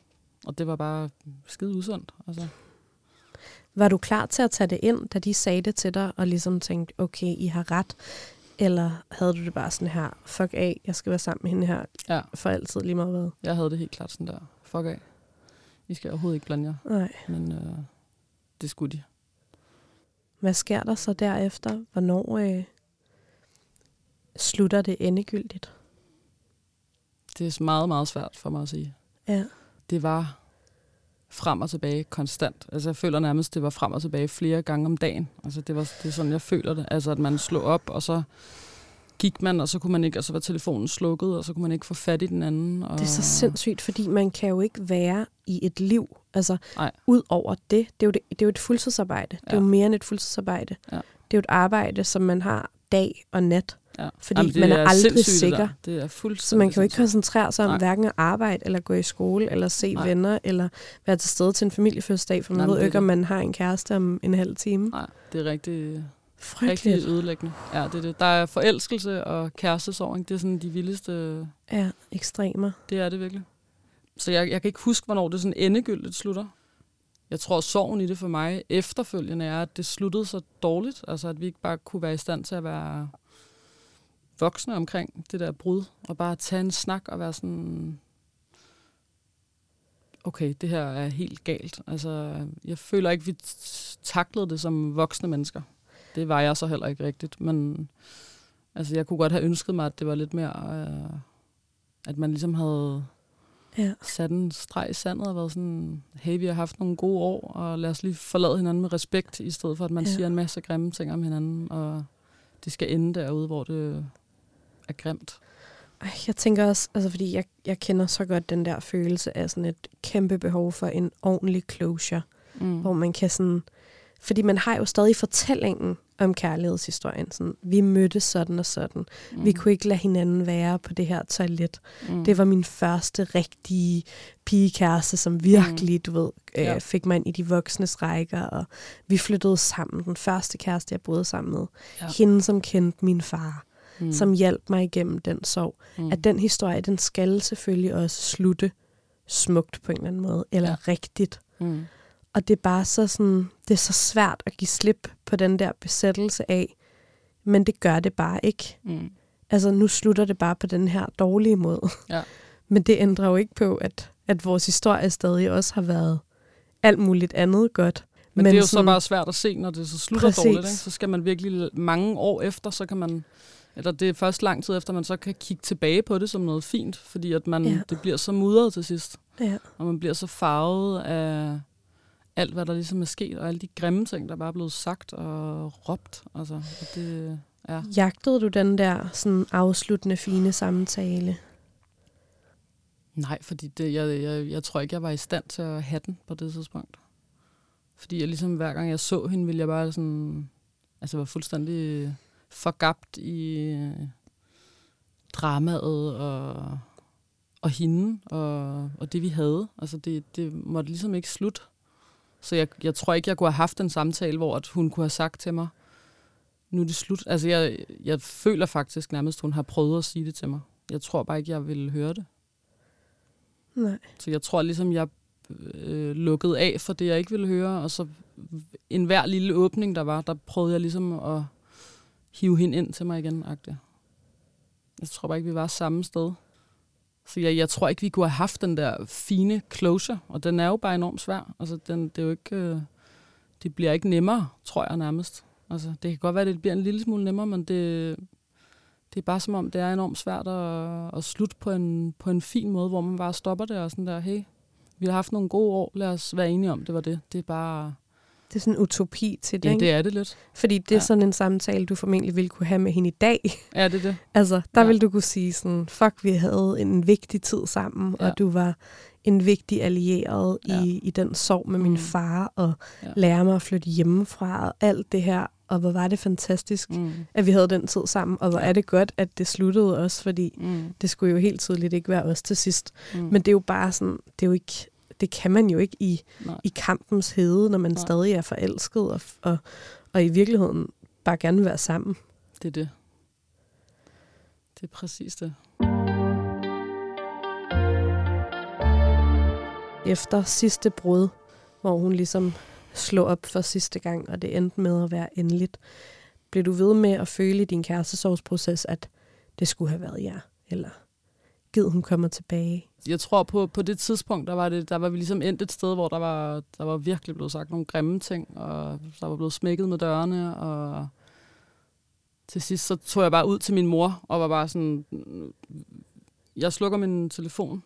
Og det var bare skide usundt. Altså. Var du klar til at tage det ind, da de sagde det til dig, og ligesom tænkte, okay, I har ret? Eller havde du det bare sådan her, fuck af, jeg skal være sammen med hende her ja. for altid lige meget hvad? Jeg havde det helt klart sådan der, fuck af. I skal overhovedet ikke blande jer. Nej. Men øh, det skulle de. Hvad sker der så derefter? Hvornår øh, slutter det endegyldigt? Det er meget, meget svært for mig at sige. Ja. Det var frem og tilbage konstant. Altså jeg føler nærmest, det var frem og tilbage flere gange om dagen. Altså det, var, det er sådan, jeg føler det. Altså at man slog op, og så gik man, og så kunne man ikke, og så var telefonen slukket, og så kunne man ikke få fat i den anden. Og... Det er så sindssygt, fordi man kan jo ikke være i et liv, altså Nej. ud over det. Det er, jo det, det er jo et fuldtidsarbejde. Ja. Det er jo mere end et fuldtidsarbejde. Ja. Det er jo et arbejde, som man har dag og nat. Ja. Fordi Jamen, man er, er aldrig sikker. Det, det er fuldstændig Så man kan jo ikke koncentrere sig om Nej. hverken at arbejde, eller gå i skole, eller se Nej. venner, eller være til stede til en familiefødselsdag, for man Nej, ved jo ikke, om man har en kæreste om en halv time. Nej, det er rigtig, Frygteligt. rigtig ødelæggende. Ja, det er det. Der er forelskelse og kærestesorg, det er sådan de vildeste... Ja, ekstremer. Det er det virkelig. Så jeg, jeg kan ikke huske, hvornår det sådan endegyldigt slutter. Jeg tror, sorgen i det for mig efterfølgende er, at det sluttede så dårligt. Altså, at vi ikke bare kunne være i stand til at være voksne omkring det der brud, og bare tage en snak og være sådan, okay, det her er helt galt. Altså, jeg føler ikke, vi taklede det som voksne mennesker. Det var jeg så heller ikke rigtigt, men altså, jeg kunne godt have ønsket mig, at det var lidt mere, øh, at man ligesom havde ja. sat en streg i sandet og været sådan, hey, vi har haft nogle gode år, og lad os lige forlade hinanden med respekt, i stedet for at man ja. siger en masse grimme ting om hinanden, og det skal ende derude, hvor det er grimt. Jeg tænker også, altså fordi jeg, jeg kender så godt den der følelse af sådan et kæmpe behov for en ordentlig closure, mm. hvor man kan sådan, fordi man har jo stadig fortællingen om kærlighedshistorien. Sådan, vi mødtes sådan og sådan. Mm. Vi kunne ikke lade hinanden være på det her toilet. Mm. Det var min første rigtige pigekæreste, som virkelig, mm. du ved, øh, ja. fik mig ind i de voksnes rækker. Og vi flyttede sammen. Den første kæreste, jeg boede sammen med. Ja. Hende, som kendte min far mm. som hjalp mig igennem den sorg. Mm. At den historie, den skal selvfølgelig også slutte smukt på en eller anden måde, eller ja. rigtigt. Mm. Og det er bare så sådan, det er så svært at give slip på den der besættelse af, men det gør det bare ikke. Mm. Altså nu slutter det bare på den her dårlige måde. Ja. Men det ændrer jo ikke på, at, at vores historie stadig også har været alt muligt andet godt. Men, men det er jo sådan, så bare svært at se, når det så slutter præcis. dårligt. Ikke? Så skal man virkelig mange år efter, så kan man eller det er først lang tid efter, man så kan kigge tilbage på det som noget fint, fordi at man, ja. det bliver så mudret til sidst. Ja. Og man bliver så farvet af alt, hvad der ligesom er sket, og alle de grimme ting, der bare er blevet sagt og råbt. Altså, det, ja. Jagtede du den der sådan afsluttende, fine samtale? Nej, fordi det, jeg, jeg, jeg tror ikke, jeg var i stand til at have den på det tidspunkt. Fordi jeg ligesom hver gang jeg så hende, ville jeg bare sådan... Altså, var fuldstændig forgabt i øh, dramaet og, og hende og, og det, vi havde. Altså, det, det måtte ligesom ikke slutte. Så jeg, jeg tror ikke, jeg kunne have haft en samtale, hvor at hun kunne have sagt til mig, nu er det slut. Altså, jeg, jeg føler faktisk nærmest, at hun har prøvet at sige det til mig. Jeg tror bare ikke, jeg ville høre det. Nej. Så jeg tror ligesom, jeg øh, lukkede af for det, jeg ikke ville høre, og så en hver lille åbning, der var, der prøvede jeg ligesom at hive hende ind til mig igen. -agtigt. Jeg tror bare ikke, vi var samme sted. Så jeg, jeg tror ikke, vi kunne have haft den der fine closure, og den er jo bare enormt svær. Altså, den, det, er jo ikke, øh, det bliver ikke nemmere, tror jeg nærmest. Altså, det kan godt være, at det bliver en lille smule nemmere, men det, det er bare som om, det er enormt svært at, at slutte på en, på en fin måde, hvor man bare stopper det og sådan der, hey, vi har haft nogle gode år, lad os være enige om, det var det. Det er bare... Det er sådan en utopi til det, Ja, ikke? det er det lidt. Fordi det er Ja. sådan en samtale, du formentlig ville kunne have med hende i dag. Ja, det er det. altså, der Ja. ville du kunne sige sådan, fuck, vi havde en vigtig tid sammen, ja. Og du var en vigtig allieret ja. I, i den sorg med min Mm. far, og ja. Lære mig at flytte hjemmefra, og alt det her. Og hvor var det fantastisk, mm. At vi havde den tid sammen, og hvor er det godt, at det sluttede også, fordi Mm. det skulle jo helt tydeligt ikke være os til sidst. Mm. Men det er jo bare sådan, det er jo ikke, det kan man jo ikke i, Nej. i kampens hede, når man Nej. stadig er forelsket, og, og, og i virkeligheden bare gerne vil være sammen. Det er det. Det er præcis det. Efter sidste brud, hvor hun ligesom slog op for sidste gang, og det endte med at være endeligt, blev du ved med at føle i din kærestesorgsproces, at det skulle have været jer, eller gid hun kommer tilbage. Jeg tror på, på det tidspunkt, der var, det, der var vi ligesom endt et sted, hvor der var, der var virkelig blevet sagt nogle grimme ting, og der var blevet smækket med dørene, og til sidst så tog jeg bare ud til min mor, og var bare sådan, jeg slukker min telefon,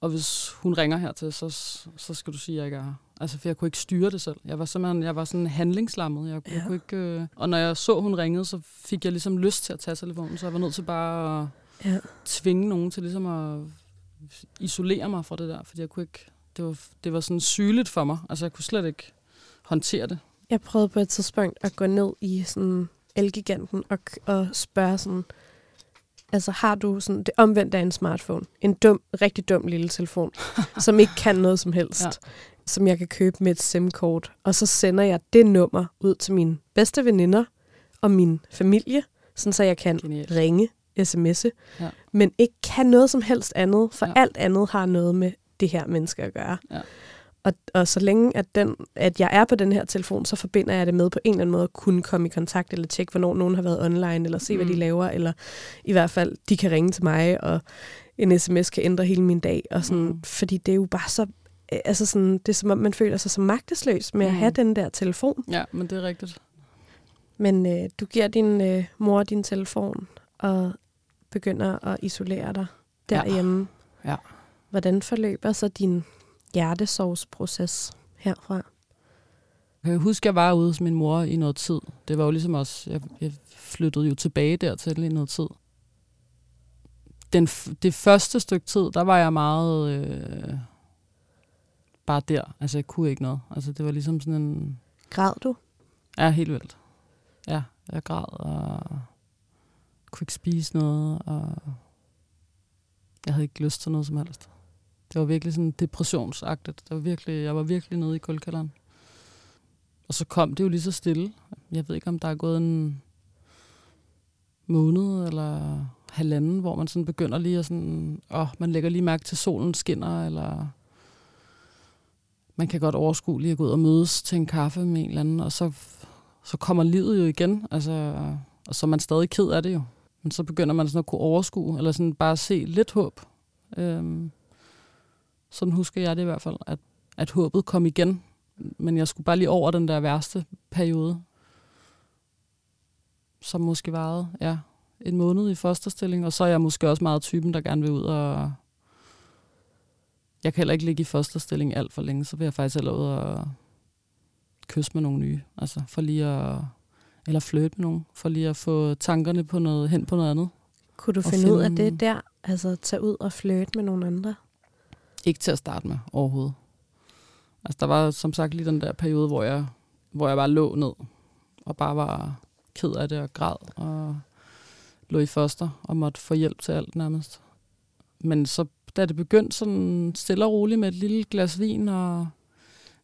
og hvis hun ringer hertil, så, så skal du sige, at jeg ikke er her. Altså, for jeg kunne ikke styre det selv. Jeg var simpelthen, jeg var sådan handlingslammet. Jeg, jeg Ja. kunne ikke, øh... Og når jeg så, hun ringede, så fik jeg ligesom lyst til at tage telefonen, så jeg var nødt til bare at Ja. tvinge nogen til ligesom at isolere mig fra det der, fordi jeg kunne ikke, det var, det var sådan sygeligt for mig. Altså, jeg kunne slet ikke håndtere det. Jeg prøvede på et tidspunkt at gå ned i sådan Elgiganten og, og spørge sådan, altså har du sådan det omvendte af en smartphone, en dum, rigtig dum lille telefon, som ikke kan noget som helst, ja. Som jeg kan købe med et SIM-kort, og så sender jeg det nummer ud til mine bedste veninder og min familie, sådan så jeg kan Genialt. ringe, sms'e, Ja. men ikke kan noget som helst andet, for ja. Alt andet har noget med det her menneske at gøre. Ja. Og, og så længe, at, den, at jeg er på den her telefon, så forbinder jeg det med på en eller anden måde at kunne komme i kontakt, eller tjekke, hvornår nogen har været online, eller se, mm. hvad de Mm. laver, eller i hvert fald, de kan ringe til mig, og en sms kan ændre hele min dag. Og sådan, mm. Mm. Fordi det er jo bare så... Altså sådan, det er som om, man føler sig så magtesløs med mm. at Mm. have den der telefon. Ja, men det er rigtigt. Men øh, du giver din øh, mor din telefon, og begynder at isolere dig Ja. derhjemme. Ja. Hvordan forløber så din hjertesovsproces herfra? Jeg kan huske, jeg var ude hos min mor i noget tid. Det var jo ligesom også, jeg, jeg flyttede jo tilbage dertil i noget tid. Den, det første stykke tid, der var jeg meget øh, bare der. Altså, jeg kunne ikke noget. Altså, det var ligesom sådan en... Græd du? Ja, helt vildt. Ja, jeg græd og kunne ikke spise noget, og jeg havde ikke lyst til noget som helst. Det var virkelig sådan depressionsagtigt. Det var virkelig, jeg var virkelig nede i kuldkælderen. Og så kom det jo lige så stille. Jeg ved ikke, om der er gået en måned eller halvanden, hvor man sådan begynder lige at sådan, åh, man lægger lige mærke til, at solen skinner, eller man kan godt overskue lige at gå ud og mødes til en kaffe med en eller anden, og så, så kommer livet jo igen, altså, og så er man stadig ked af det jo. Men så begynder man sådan at kunne overskue, eller sådan bare se lidt håb. Øhm, sådan husker jeg det i hvert fald, at, at håbet kom igen. Men jeg skulle bare lige over den der værste periode, som måske varede, ja, en måned i fosterstilling, og så er jeg måske også meget typen, der gerne vil ud og... Jeg kan heller ikke ligge i fosterstilling alt for længe, så vil jeg faktisk heller ud og kysse med nogle nye. Altså for lige at... Eller flirte med nogen, for lige at få tankerne på noget, hen på noget andet. Kunne du Og finde ud af finde- det der? Altså tage ud og flirte med nogle andre? Ikke til at starte med overhovedet. Altså der var som sagt lige den der periode, hvor jeg, hvor jeg bare lå ned, og bare var ked af det og græd, og lå i foster, og måtte få hjælp til alt nærmest. Men så da det begyndte sådan stille og roligt med et lille glas vin og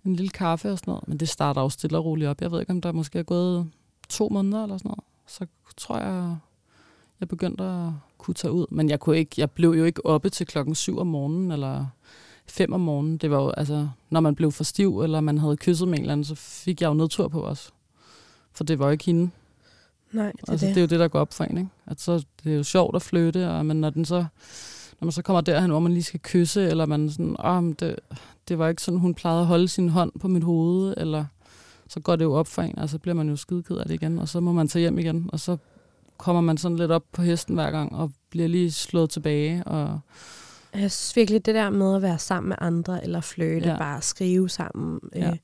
en lille kaffe og sådan noget, men det starter jo stille og roligt op. Jeg ved ikke, om der måske er gået to måneder eller sådan noget. Så tror jeg, jeg begyndte at kunne tage ud. Men jeg, kunne ikke, jeg blev jo ikke oppe til klokken syv om morgenen, eller fem om morgenen. Det var jo, altså, når man blev for stiv, eller man havde kysset med en eller anden, så fik jeg jo nedtur på os. For det var jo ikke hende. Nej, det er Altså, det. det er jo det, der går op for en, ikke? At så, det er jo sjovt at flytte, og, men når, den så, når man så kommer derhen, hvor man lige skal kysse, eller man sådan, men det, det var ikke sådan, hun plejede at holde sin hånd på mit hoved, eller så går det jo op for en, og så bliver man jo skideked af det igen, og så må man tage hjem igen, og så kommer man sådan lidt op på hesten hver gang, og bliver lige slået tilbage. Og, Jeg synes virkelig, det der med at være sammen med andre, eller flirte, Ja. bare skrive sammen, Ja. øh,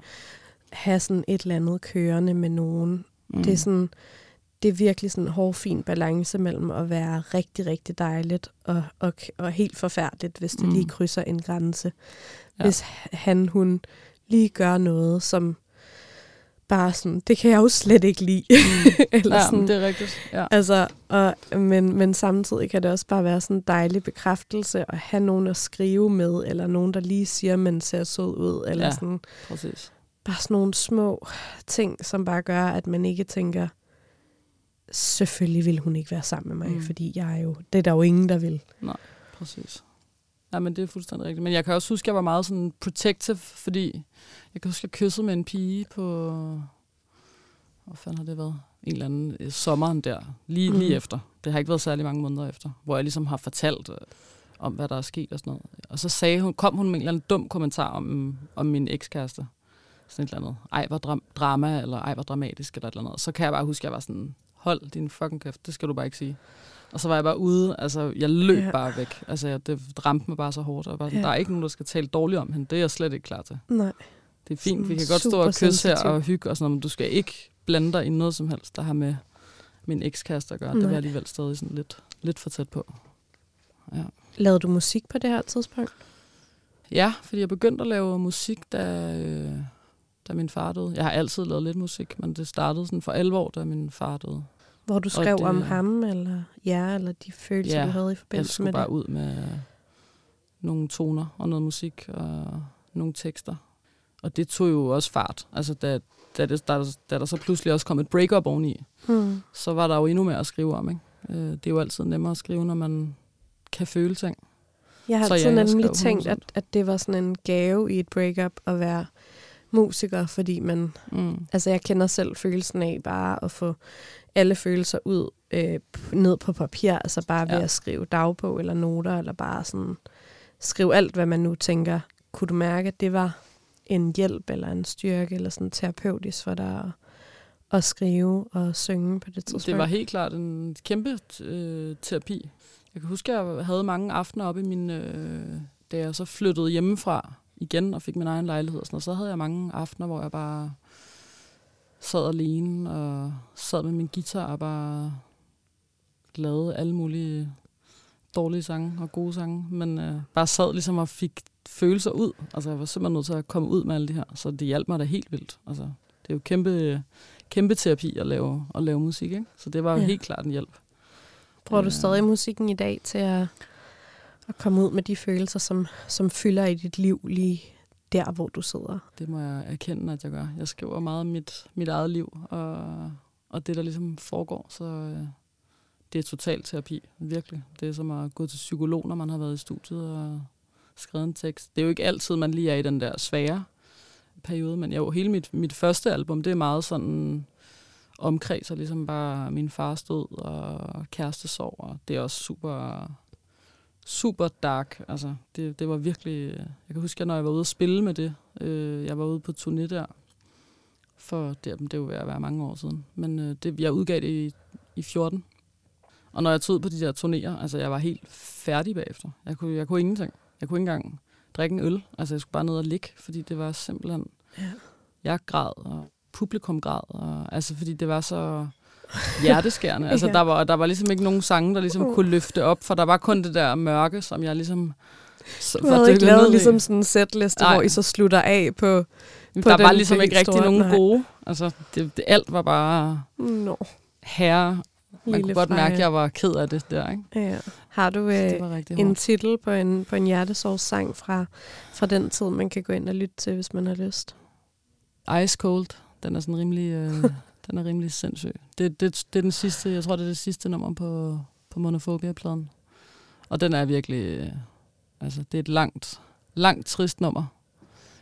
have sådan et eller andet kørende med nogen. mm, Mm. Det er sådan, det er virkelig sådan en hård, fin balance mellem at være rigtig, rigtig dejligt og, og, og helt forfærdeligt, hvis det Mm. mm. lige krydser en grænse. Ja. Hvis han, hun lige gør noget, som bare sådan, det kan jeg jo slet ikke lide. eller ja, sådan, det er rigtigt. Ja. Altså, og, men, men samtidig kan det også bare være sådan en dejlig bekræftelse at have nogen at skrive med, eller nogen, der lige siger, man ser sød ud, eller Ja. sådan, Præcis. bare sådan nogle små ting, som bare gør, at man ikke tænker, selvfølgelig vil hun ikke være sammen med mig, Mm. mm. fordi jeg er jo, det er der jo ingen, der vil. Præcis. Ja, men det er fuldstændig rigtigt. Men jeg kan også huske, at jeg var meget sådan protective, fordi jeg kan huske, at jeg kyssede med en pige på... Hvor fanden har det været? En eller anden øh, sommeren der. Lige, mm. lige efter. Det har ikke været særlig mange måneder efter. Hvor jeg ligesom har fortalt øh, om, hvad der er sket og sådan noget. Og så sagde hun, kom hun med en eller anden dum kommentar om, om min ekskæreste. Sådan et eller andet. Ej, hvor dram- drama, eller ej, hvor dramatisk, eller et eller andet. Så kan jeg bare huske, at jeg var sådan, hold din fucking kæft, det skal du bare ikke sige. Og så var jeg bare ude, altså jeg løb ja. Bare væk. Altså jeg, det ramte mig bare så hårdt. Og sådan, Ja. Der er ikke nogen, der skal tale dårligt om hende. Det er jeg slet ikke klar til. Nej. Det er fint, vi kan godt stå og kysse her og hygge og sådan noget, men du skal ikke blande dig i noget som helst, der har med min ekskæreste at gøre. Det var Nej. alligevel stadig sådan lidt, lidt for tæt på. Ja. Lavede du musik på det her tidspunkt? ja, fordi jeg begyndte at lave musik, da, øh, da min far døde. Jeg har altid lavet lidt musik, men det startede sådan for alvor, da min far døde. Hvor du skrev det- om ham, eller jer, eller de følelser, Ja, du havde i Jeg forbindelse skulle med bare det? ud med nogle toner og noget musik og nogle tekster. Og det tog jo også fart. Altså, da, da, det, da, da der så pludselig også kom et breakup oveni, Hmm. så var der jo endnu mere at skrive om. Ikke? Øh, Det er jo altid nemmere at skrive, når man kan føle ting. Jeg har Så altid ja, jeg nemlig tænkt, at, 100%. at det var sådan en gave i et breakup at være musiker, fordi man, Mm. altså jeg kender selv følelsen af bare at få alle følelser ud øh, ned på papir, altså bare ved Ja. at skrive dagbog eller noter, eller bare sådan skrive alt, hvad man nu tænker. Kunne du mærke, at det var en hjælp eller en styrke eller sådan terapeutisk for dig at, at skrive og synge på det tidspunkt? Det var helt klart en kæmpe øh, terapi. Jeg kan huske, at jeg havde mange aftener oppe i min... Øh, da jeg så flyttede hjemmefra igen og fik min egen lejlighed og sådan noget, så havde jeg mange aftener, hvor jeg bare sad alene og sad med min guitar og bare lavede alle mulige dårlige sange og gode sange, men øh, bare sad ligesom og fik følelser ud. Altså jeg var simpelthen nødt til at komme ud med alle de her, så det hjalp mig da helt vildt. Altså, det er jo kæmpe, kæmpe terapi at lave, at lave musik, ikke? Så det var jo Ja. helt klart en hjælp. Bruger du Øh. stadig musikken i dag til at, at komme ud med de følelser, som, som fylder i dit liv lige der, hvor du sidder? Det må jeg erkende, at jeg gør. Jeg skriver meget om mit, mit eget liv, og, og det, der ligesom foregår, så øh, det er total terapi, virkelig. Det er som at gå til psykolog, når man har været i studiet og skrevet en tekst. Det er jo ikke altid, man lige er i den der svære periode, men jo, hele mit, mit første album, det er meget sådan omkredser ligesom bare min fars død og kærestesorg, og det er også super super dark. Altså, det, det var virkelig... Jeg kan huske, at når jeg var ude at spille med det, øh, jeg var ude på turné der, for det, det er jo ved at være mange år siden. Men øh, det, jeg udgav det i, i 14. Og når jeg tog på de der turnéer, altså jeg var helt færdig bagefter. Jeg kunne, jeg kunne ingenting. Jeg kunne ikke engang drikke en øl. Altså jeg skulle bare ned og ligge, fordi det var simpelthen... Ja. Jeg græd, og publikum græd. Og, altså fordi det var så hjerteskærende. Altså Ja. der, var, der var ligesom ikke nogen sange, der ligesom Uh. kunne løfte op, for der var kun det der mørke, som jeg ligesom... Så, Du havde ikke lavet ligesom sådan en setliste, hvor I så slutter af på... På der var ligesom ikke rigtig nogen nej. gode. Altså, det, det, alt var bare Nå, herre. Man Lille kunne godt mærke, at jeg var ked af det der, ikke? ja. Har du øh, en hårdt. titel på en, på en hjertesorgssang fra, fra den tid, man kan gå ind og lytte til, hvis man har lyst? Ice Cold, den er sådan rimelig, øh, den er rimelig sindssyg. Det, det, det er den sidste, jeg tror, det er det sidste nummer på, på Monophobia-pladen. Og den er virkelig, øh, altså det er et langt, langt trist nummer.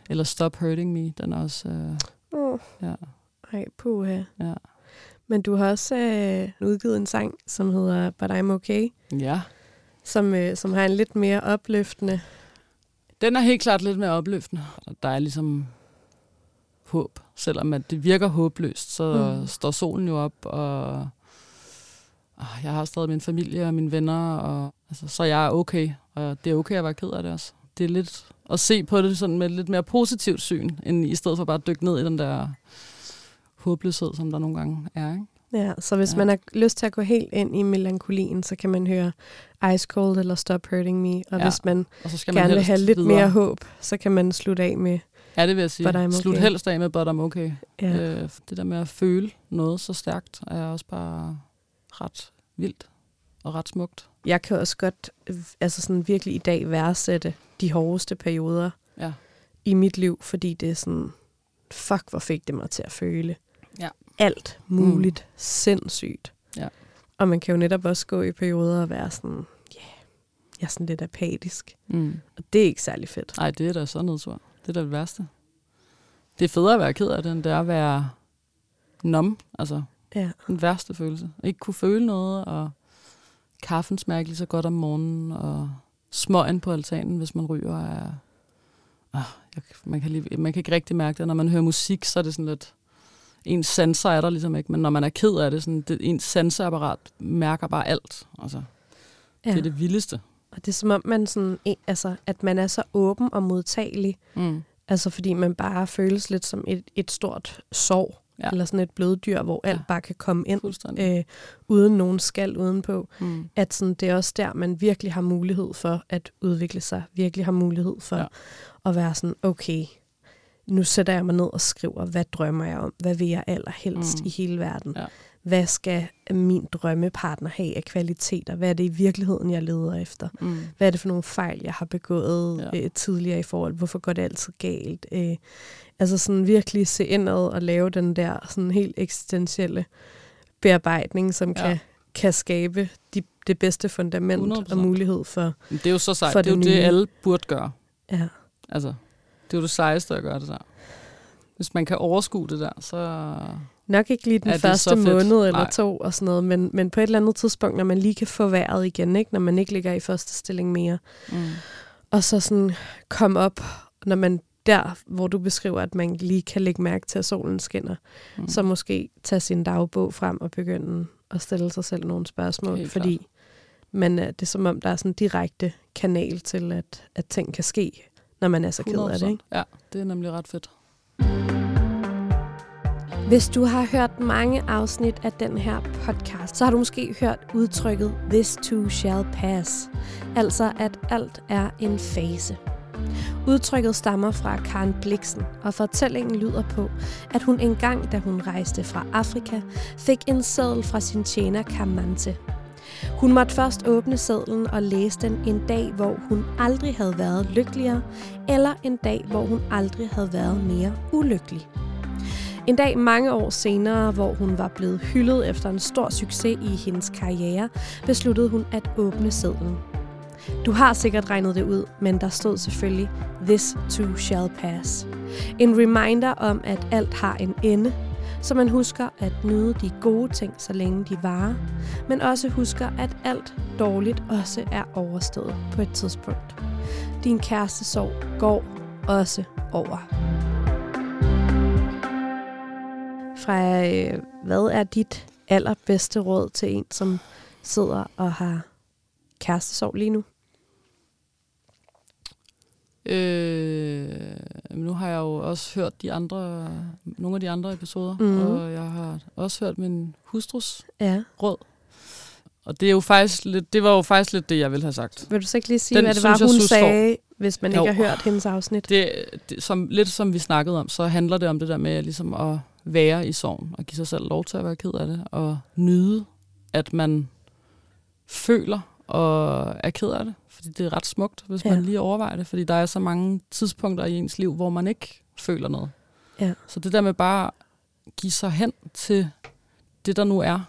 Eller Stop Hurting Me, den er også, øh, Oh, ja, ej, puha. ja. Men du har også øh, udgivet en sang, som hedder But I'm Okay, Ja, som, øh, som har en lidt mere opløftende... Den er helt klart lidt mere opløftende. Der er ligesom håb. Selvom at det virker håbløst, så Mm. står solen jo op, og, jeg har stadig min familie og mine venner, og, altså, så jeg er okay, og det er okay at være ked af det også. Det er lidt at se på det sådan med et lidt mere positivt syn, end i stedet for bare at dykke ned i den der håbløshed, som der nogle gange er. Ikke? Ja, så hvis Ja. man har lyst til at gå helt ind i melankolien, så kan man høre Ice Cold eller Stop Hurting Me. Og Ja, hvis man Og så skal gerne man vil helst have lidt videre. mere håb, så kan man slutte af med Ja, det vil jeg sige. I'm Slut okay. helst af med, but I'm okay. ja. Øh, det der med at føle noget så stærkt, er også bare ret vildt og ret smukt. Jeg kan også godt øh, altså sådan virkelig i dag værdsætte de hårdeste perioder Ja. i mit liv, fordi det er sådan, fuck, hvor fik det mig til at føle Ja. alt muligt mm. sindssygt. Ja. Og man kan jo netop også gå i perioder og være sådan, ja, yeah, jeg er sådan lidt apatisk. Mm. Og det er ikke særlig fedt. Ej, det er da så nedtur. Det er da det værste. Det er federe at være ked af det, end det er at være numb. Altså, Ja. den værste følelse. Ikke kunne føle noget, og kaffen smager ikke lige så godt om morgenen, og smøgen på altanen, hvis man ryger, er... Ah, jeg, man, kan lige, man kan ikke rigtig mærke det. Når man hører musik, så er det sådan lidt... Ens sanser er der ligesom ikke, men når man er ked af det, sådan, det ens sanseapparat mærker bare alt. Altså, ja. Det er det vildeste. Og det er som om, man sådan, en- altså, at man er så åben og modtagelig, Mm. altså fordi man bare føles lidt som et, et stort sorg, Ja. eller sådan et bløddyr, hvor alt Ja. bare kan komme ind, øh, uden nogen skal udenpå. Mm. At sådan, det er også der, man virkelig har mulighed for at udvikle sig, virkelig har mulighed for Ja. at være sådan, okay, nu sætter jeg mig ned og skriver, hvad drømmer jeg om? Hvad vil jeg allerhelst mm. i hele verden? Ja. Hvad skal min drømmepartner have af kvaliteter? Hvad er det i virkeligheden, jeg leder efter? Mm. Hvad er det for nogle fejl, jeg har begået Ja. øh, tidligere i forhold? Hvorfor går det altid galt? Øh, altså sådan virkelig se indad og lave den der sådan helt eksistentielle bearbejdning, som Ja. kan, kan skabe de, det bedste fundament 100%. og mulighed for... Men Det er jo så sejt. For Det er jo det det, alle burde gøre. Ja. Altså, det er jo det sejeste at gøre det der. Hvis man kan overskue det der, så... Nok ikke lige den er første måned eller Nej. to og sådan noget, men, men på et eller andet tidspunkt, når man lige kan få vejret igen, ikke? når man ikke ligger i første stilling mere, Mm. og så sådan komme op, når man der, hvor du beskriver, at man lige kan lægge mærke til, at solen skinner, Mm. så måske tage sin dagbog frem og begynde at stille sig selv nogle spørgsmål, Helt fordi man, er- det er som om, der er sådan en direkte kanal til, at, at ting kan ske, når man er så ked af det. Ikke? Ja, det er nemlig ret fedt. Hvis du har hørt mange afsnit af den her podcast, så har du måske hørt udtrykket This too shall pass. Altså, at alt er en fase. Udtrykket stammer fra Karen Bliksen, og fortællingen lyder på, at hun engang, da hun rejste fra Afrika, fik en seddel fra sin tjener Kamante. Hun måtte først åbne sedlen og læse den en dag, hvor hun aldrig havde været lykkeligere, eller en dag, hvor hun aldrig havde været mere ulykkelig. En dag mange år senere, hvor hun var blevet hyldet efter en stor succes i hendes karriere, besluttede hun at åbne sedlen. Du har sikkert regnet det ud, men der stod selvfølgelig This too shall pass. En reminder om, at alt har en ende, så man husker at nyde de gode ting, så længe de varer, men også husker, at alt dårligt også er overstået på et tidspunkt. Din kæreste sorg går også over. Freja, øh, hvad er dit allerbedste råd til en, som sidder og har kærestesorg lige nu? Øh, nu har jeg jo også hørt de andre, nogle af de andre episoder, Mhm. og jeg har også hørt min hustrus Ja. råd. Og det er jo faktisk lidt, det var jo faktisk lidt det, jeg ville have sagt. Vil du så ikke lige sige, Den hvad det var, hun sagde, hvis man ikke Jo. har hørt hendes afsnit? Det, det, som, lidt som vi snakkede om, så handler det om det der med ligesom at være i sorgen, og give sig selv lov til at være ked af det, og nyde, at man føler og er ked af det. Fordi det er ret smukt, hvis Ja. man lige overvejer det, fordi der er så mange tidspunkter i ens liv, hvor man ikke føler noget. Ja. Så det der med bare at give sig hen til det, der nu er,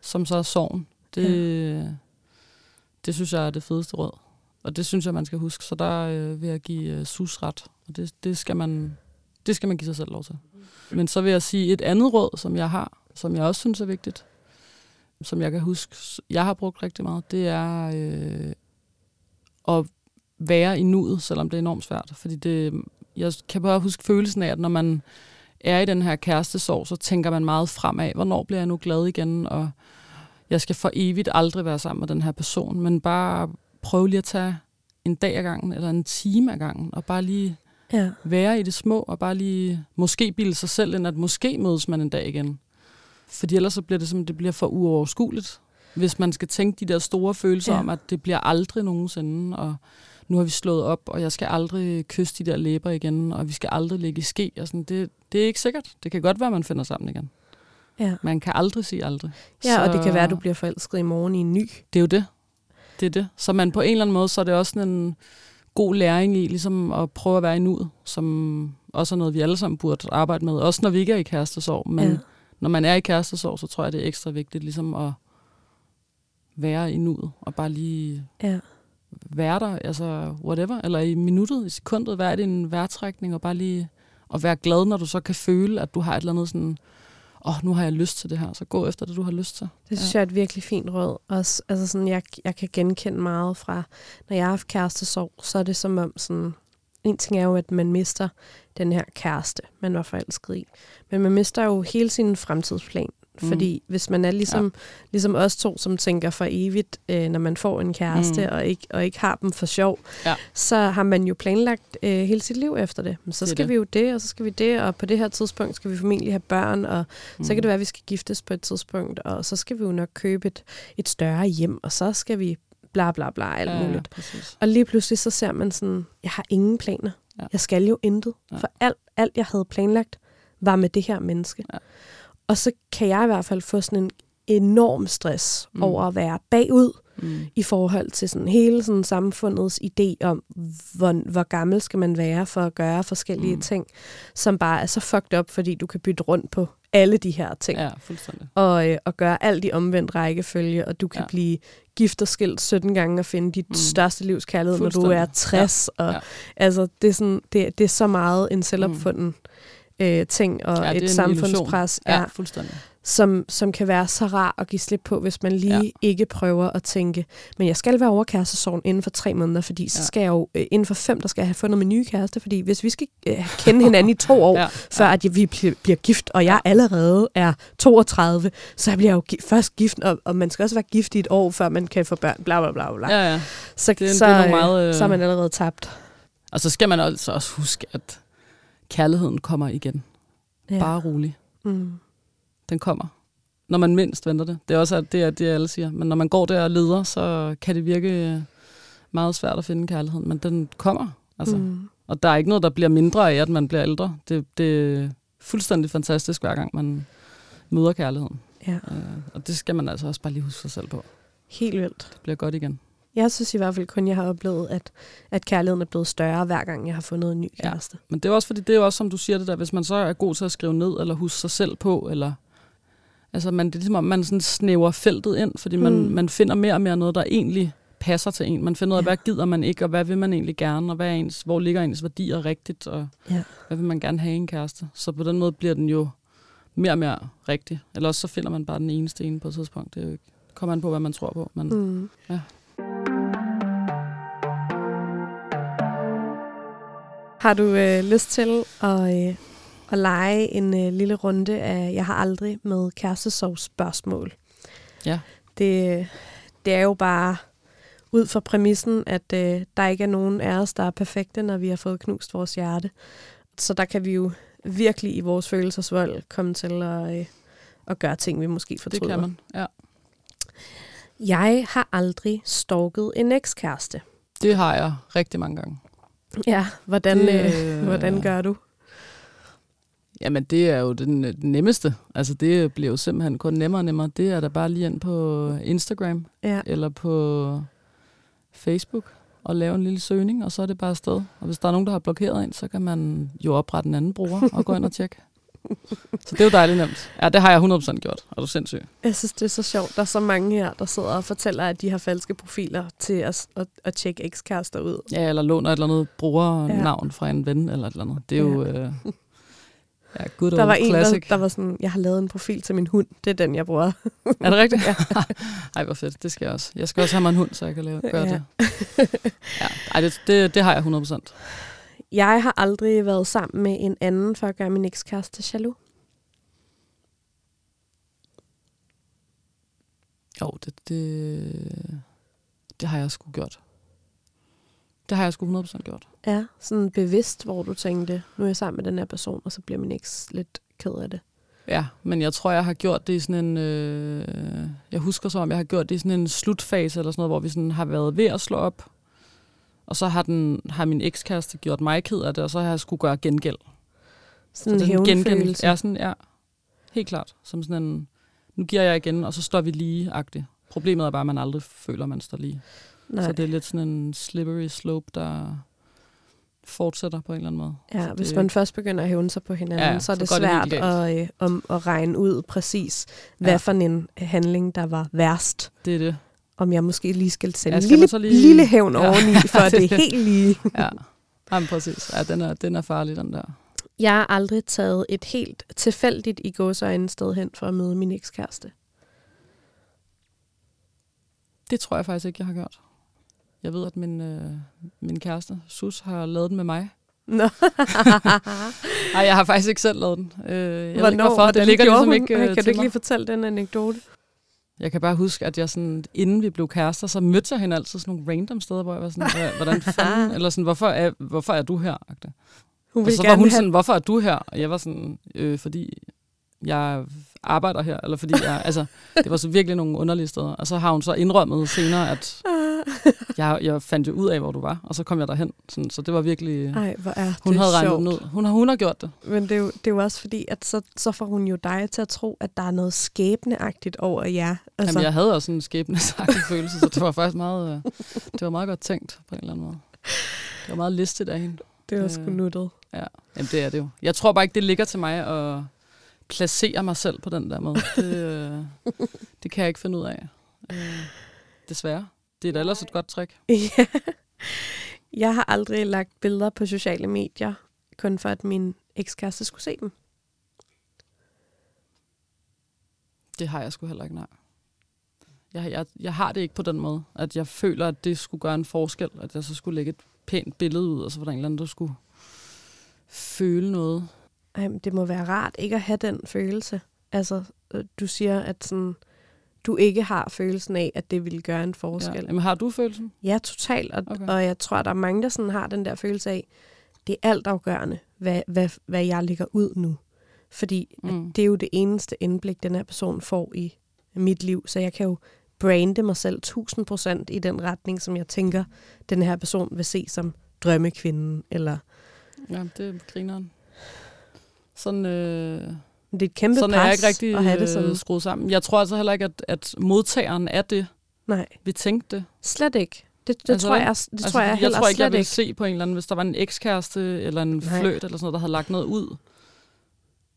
som så er sorgen, det, det synes jeg er det fedeste råd. Og det synes jeg, man skal huske. Så der øh, vil jeg give øh, sus ret. Og det, det, skal man, det skal man give sig selv lov til. Men så vil jeg sige et andet råd, som jeg har, som jeg også synes er vigtigt, som jeg kan huske, jeg har brugt rigtig meget, det er øh, at være i nuet, selvom det er enormt svært. Fordi det, jeg kan bare huske følelsen af, at når man er i den her kærestesorg, så tænker man meget fremad. Hvornår bliver jeg nu glad igen? Og jeg skal for evigt aldrig være sammen med den her person, men bare prøve lige at tage en dag ad gangen, eller en time ad gangen, og bare lige Ja. være i det små, og bare lige måske bilde sig selv ind, at måske mødes man en dag igen. Fordi ellers så bliver det som det bliver for uoverskueligt. Hvis man skal tænke de der store følelser Ja. om, at det bliver aldrig nogensinde, og nu har vi slået op, og jeg skal aldrig kysse de der læber igen, og vi skal aldrig ligge i ske. Og sådan. Det, det er ikke sikkert. Det kan godt være, at man finder sammen igen. Ja. Man kan aldrig sige aldrig. ja, og det kan være, at Så- du bliver forelsket i morgen i en ny. det er jo det. Det er det. Så man på en eller anden måde, så er det også sådan en god læring i, ligesom at prøve at være i nuet, som også er noget, vi alle sammen burde arbejde med. Også når vi ikke er i kærestesorg. Men Ja. når man er i kærestesorg, så tror jeg, det er ekstra vigtigt ligesom at være i nuet, og bare lige Ja. være der, altså whatever, eller i minuttet, i sekundet, være i din vejrtrækning, og bare lige at være glad, når du så kan føle, at du har et eller andet sådan, åh, oh, nu har jeg lyst til det her, så gå efter det, du har lyst til. Det synes ja. jeg er et virkelig fint råd. Også, altså sådan, jeg, jeg kan genkende meget fra, når jeg har haft kærestesorg, så er det som om sådan, en ting er jo, at man mister den her kæreste, man var forelsket i. Men man mister jo hele sin fremtidsplan. Mm. Fordi hvis man er ligesom, ja. ligesom os to, som tænker for evigt, øh, når man får en kæreste, mm. Mm. og, ikke, og ikke har dem for sjov, Ja. så har man jo planlagt øh, hele sit liv efter det. Men så Det skal det. vi jo det, og så skal vi det, og på det her tidspunkt skal vi formentlig have børn, og mm. så kan det være, at vi skal giftes på et tidspunkt, og så skal vi jo nok købe et, et større hjem, og så skal vi bla bla bla, alt ja, muligt. Ja, præcis. Og lige pludselig så ser man sådan, jeg har ingen planer. Ja. Jeg skal jo intet. Ja. For alt, alt, jeg havde planlagt, var med det her menneske. Ja. Og så kan jeg i hvert fald få sådan en enorm stress mm. Over at være bagud Mm. i forhold til sådan hele sådan samfundets idé om, hvor, hvor gammel skal man være for at gøre forskellige mm. Ting, som bare er så fucked up, fordi du kan bytte rundt på alle de her ting. Ja, fuldstændig. Og, øh, og gøre alt i omvendt rækkefølge, og du kan ja. Blive gift og skilt 17 gange og finde dit mm. Største livskærlighed, når du er 60. Ja. Og, Ja. Altså, det er, sådan, det, det er så meget en selvopfunden mm. Øh, ting, og Ja, et samfundspres, Ja, ja, fuldstændig. som, som kan være så rar at give slip på, hvis man lige ja. Ikke prøver at tænke, men jeg skal være over kærestesorgen inden for tre måneder, fordi så Ja. skal jeg jo øh, inden for fem, der skal jeg have fundet min nye kæreste, fordi hvis vi skal øh, kende hinanden i to år, ja. Ja, før at vi bliver, gift, og jeg allerede er 32, så bliver jeg jo gi- først gift, og, og man skal også være gift i et år, før man kan få børn, bla bla bla bla. ja, ja. så, Det så, det er øh, meget, øh, så er man allerede tabt. Og så skal man altså også huske, at kærligheden kommer igen. Ja. Bare rolig. Mm. Den kommer. Når man mindst venter det. Det er også det, er det, alle siger. Men når man går der og leder, så kan det virke meget svært at finde kærligheden. Men den kommer. Altså. Mm. Og der er ikke noget, der bliver mindre af, at man bliver ældre. Det, det er fuldstændig fantastisk, hver gang man møder kærligheden. Ja, Øh, og det skal man altså også bare lige huske sig selv på. helt vildt. Det bliver godt igen. Jeg synes i hvert fald kun, jeg har oplevet, at, at kærligheden er blevet større, hver gang jeg har fundet en ny Ja. kæreste. Men det er også fordi, det er også, som du siger det der, hvis man så er god til at skrive ned, eller huske sig selv på, eller... Altså, man, det er ligesom, om man sådan snæver feltet ind, fordi man, Mm. man finder mere og mere noget, der egentlig passer til en. Man finder ud af, Ja. hvad gider man ikke, og hvad vil man egentlig gerne, og hvad er ens, hvor ligger ens værdier rigtigt, og Ja. hvad vil man gerne have i en kæreste. Så på den måde bliver den jo mere og mere rigtig. Eller også så finder man bare den eneste ene på et tidspunkt. Det er jo ikke, kommer an på, hvad man tror på. Men. Mm. Ja. Har du øh, lyst til at, øh, at lege en øh, lille runde af Jeg har aldrig med kærestesorg spørgsmål? Ja. Det, det er jo bare ud fra præmissen, at øh, der ikke er nogen af os, der er perfekte, når vi har fået knust vores hjerte. Så der kan vi jo virkelig i vores følelsesvold komme til at, øh, at gøre ting, vi måske det fortryder. kan man. Ja. Jeg har aldrig stalket en ekskæreste. Det har jeg rigtig mange gange. Ja, hvordan, Det, øh, hvordan gør du? Jamen, det er jo den, øh, den nemmeste. Altså, det bliver jo simpelthen kun nemmere og nemmere. Det er da bare lige ind på Instagram Ja. eller på Facebook og lave en lille søgning, og så er det bare afsted. Og hvis der er nogen, der har blokeret en, så kan man jo oprette en anden bruger og gå ind og tjekke. Så det er jo dejligt nemt. Ja, det har jeg 100% gjort. Er du sindssyg? Jeg synes, det er så sjovt. Der er så mange her, der sidder og fortæller, at de har falske profiler til at, at, at tjekke ekskærester ud. Ja, eller låner et eller andet brugernavn ja. fra en ven eller et eller andet. Det er jo... Øh, ja, good Der var en, der, classic. der var sådan, jeg har lavet en profil til min hund. Det er den, jeg bruger. Er det rigtigt? Ej, hvor fedt. Det skal jeg også. Jeg skal også have mig en hund, så jeg kan lave, gøre Ja. det. Ja. Ej, det, det, det har jeg 100%. Jeg har aldrig været sammen med en anden for at gøre min ekskæreste jaloux. Jo, det, det, det har jeg sgu gjort. Det har jeg sgu 100% gjort. Ja, sådan bevidst, hvor du tænkte, nu er jeg sammen med den her person, og så bliver min eks lidt ked af det. Ja, men jeg tror, jeg har gjort det i sådan en... Øh, jeg husker som om, jeg har gjort det i sådan en slutfase, eller sådan noget, hvor vi sådan har været ved at slå op. Og så har, den, har min ekskæreste gjort mig ked af det, og så har jeg skulle gøre gengæld. Sådan en så det er hævnfølelse. Ja, sådan, ja, helt klart. Som sådan en, nu giver jeg igen, og så står vi lige-agtigt. Problemet er bare, at man aldrig føler, man står lige. Nej. Så det er lidt sådan en slippery slope, der fortsætter på en eller anden måde. Ja, Så hvis det- man først begynder at hævne sig på hinanden, Ja, så er så det går det svært helt at, øh, om, at regne ud præcis, hvad Ja. for en handling, der var værst. Det er det. Om jeg måske lige skal sende Ja, en skal lille, lige- lille hævn Ja. oveni, for det er helt lige. Ja, Jamen, præcis. Ja, den er, den er farlig, den der. Jeg har aldrig taget et helt tilfældigt i gåsøjne sted hen for at møde min ekskæreste. Det tror jeg faktisk ikke, jeg har gjort. Jeg ved, at min, øh, min kæreste, Sus, har lavet den med mig. Nå. Nej, jeg har faktisk ikke selv lavet den. Øh, jeg ved ikke, Hvornår? hvorfor. Det ligger ligesom hun? ikke øh, Kan du ikke lige fortælle den anekdote? Jeg kan bare huske, at jeg sådan, inden vi blev kærester, så mødte jeg hende altid sådan nogle random steder, hvor jeg var sådan, "Hva- hvordan fanden, eller sådan, hvorfor er, hvorfor er du her? Hun Og så var hun have... sådan, hvorfor er du her? Og jeg var sådan, øh, fordi jeg arbejder her, eller fordi jeg, altså, det var så virkelig nogle underlige steder. Og så har hun så indrømmet senere, at jeg, jeg fandt jo ud af, hvor du var, og så kom jeg derhen. Sådan, så det var virkelig, Ej, hvor er hun det havde regnet sjovt. den ud. Hun har, hun har gjort det. Men det er, jo, det er jo også fordi, at så, så får hun jo dig til at tro, at der er noget skæbneagtigt over jer. Altså, Altså, Jamen, jeg havde også en skæbnesagtig følelse, så det var faktisk meget, øh, det var meget godt tænkt på en eller anden måde. Det var meget listet af hende. det var øh, sgu nuttet. Ja, jamen det er det jo. Jeg tror bare ikke, det ligger til mig at placere mig selv på den der måde. Det, øh, det kan jeg ikke finde ud af. Øh, desværre. Det er da ellers et godt trick. Ja. Jeg har aldrig lagt billeder på sociale medier, kun for at min ekskæreste skulle se dem. Det har jeg sgu heller ikke, nej. Jeg, jeg, jeg har det ikke på den måde, at jeg føler, at det skulle gøre en forskel, at jeg så skulle lægge et pænt billede ud, og så var der en eller anden, der skulle føle noget. Ej, det må være rart ikke at have den følelse. Altså, øh, du siger, at sådan, du ikke har følelsen af, at det ville gøre en Ja. forskel. Jamen, har du følelsen? Ja, totalt. Og, Okay. og jeg tror, der er mange, der sådan har den der følelse af, det er altafgørende, hvad, hvad, hvad jeg lægger ud nu. Fordi. Mm. det er jo det eneste indblik, den her person får i mit liv. Så jeg kan jo brande mig selv 1000% i den retning, som jeg tænker, den her person vil se som drømmekvinden. Eller Ja, det er grineren. Sådan, øh, det er et kæmpe sådan er pres jeg ikke rigtig at have det sådan. øh, skruet sammen. Jeg tror altså heller ikke, at, at modtageren er det, Nej, vi tænkte det. slet ikke. Det, det Altså, tror jeg, det altså, tror jeg, jeg heller tror ikke, jeg ville ikke. se på en eller anden, hvis der var en ekskæreste eller en Nej. fløjt eller sådan noget, der havde lagt noget ud.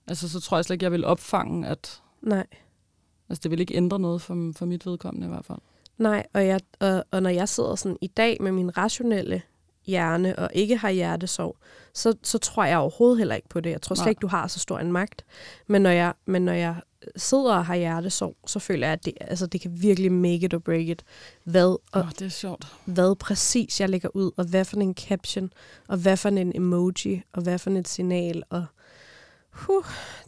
Altså, så tror jeg slet ikke, jeg ville opfange, at Nej. altså, det ville ikke ændre noget for, for mit vedkommende i hvert fald. Nej, og, jeg, og, og når jeg sidder sådan i dag med min rationelle hjerne og ikke har hjertesorg, så, så tror jeg overhovedet heller ikke på det. Jeg tror slet Nej. ikke, du har så stor en magt. Men når jeg, men når jeg sidder og har hjertesorg, så føler jeg, at det, altså, det kan virkelig make it or break it. Hvad, og, oh, det er sjovt. hvad præcis jeg lægger ud, og hvad for en caption, og hvad for en emoji, og hvad for et signal. Og, huh,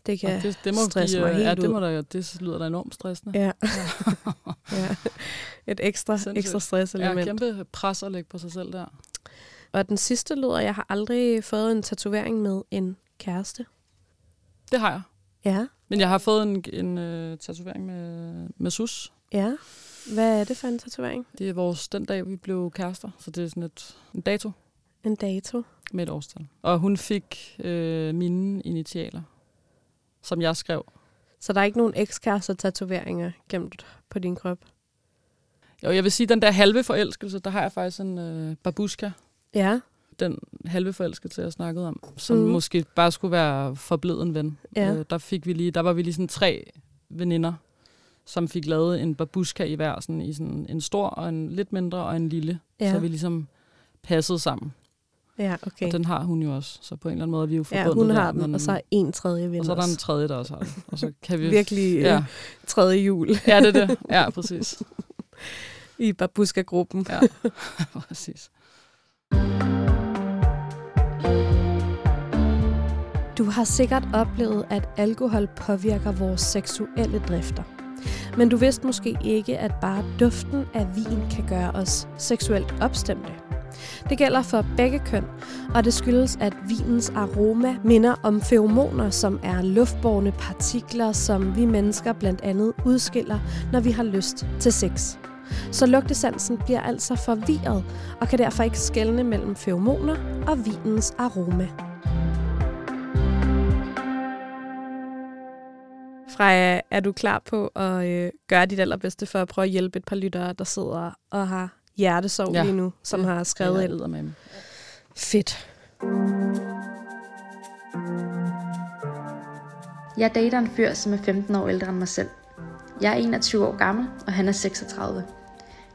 det kan Og det, det må stresse give, mig helt ja, det, må da, det lyder da enormt stressende. Ja. ja. Et ekstra, Sindssygt. ekstra Ja, stresselement. kæmpe pres at lægge på sig selv der. Og den sidste lyder, jeg har aldrig fået en tatovering med en kæreste. Det har jeg. Ja, Men jeg har fået en, en uh, tatovering med, med sus. ja. Hvad er det for en tatovering? Det er vores den dag, vi blev kærester. Så det er sådan et, en dato En dato. med et årstal. Og hun fik øh, mine initialer, som jeg skrev. Så der er ikke nogen ekskærester tatoveringer gemt på din krop? Jo, jeg vil sige, den der halve forelskelse, der har jeg faktisk en øh, babushka. Ja, Den halve forelskelse, jeg snakkede om, som mm. måske bare skulle være forblevet en ven. Ja. Øh, der, fik vi lige, der var vi lige sådan tre veninder, som fik lavet en babushka i hver, sådan, i sådan en stor og en lidt mindre og en lille. ja. Så vi ligesom passede sammen. ja Okay. Og den har hun jo også, så på en eller anden måde er vi jo Ja, forbundet hun har den, men- og så er en tredje ven og så er der en tredje, der også har den. Og så kan vi... Virkelig ja. Ja, tredje jul ja, det er det. Ja, præcis. i Babuska-gruppen. Ja, præcis. Du har sikkert oplevet, at alkohol påvirker vores seksuelle drifter. Men du vidste måske ikke, at bare duften af vin kan gøre os seksuelt opstemte. Det gælder for begge køn, og det skyldes, at vinens aroma minder om feromoner, som er luftborne partikler, som vi mennesker blandt andet udskiller, når vi har lyst til sex. Så lugtesansen bliver altså forvirret og kan derfor ikke skelne mellem feromoner og vinens aroma. Freja, er du klar på at øh, gøre dit allerbedste for at prøve at hjælpe et par lyttere, der sidder og har hjertesorg Ja. lige nu, som har skrevet ind? med dem. Fedt. Jeg dater en fyr, som er 15 år ældre end mig selv. Jeg er 21 år gammel, og han er 36.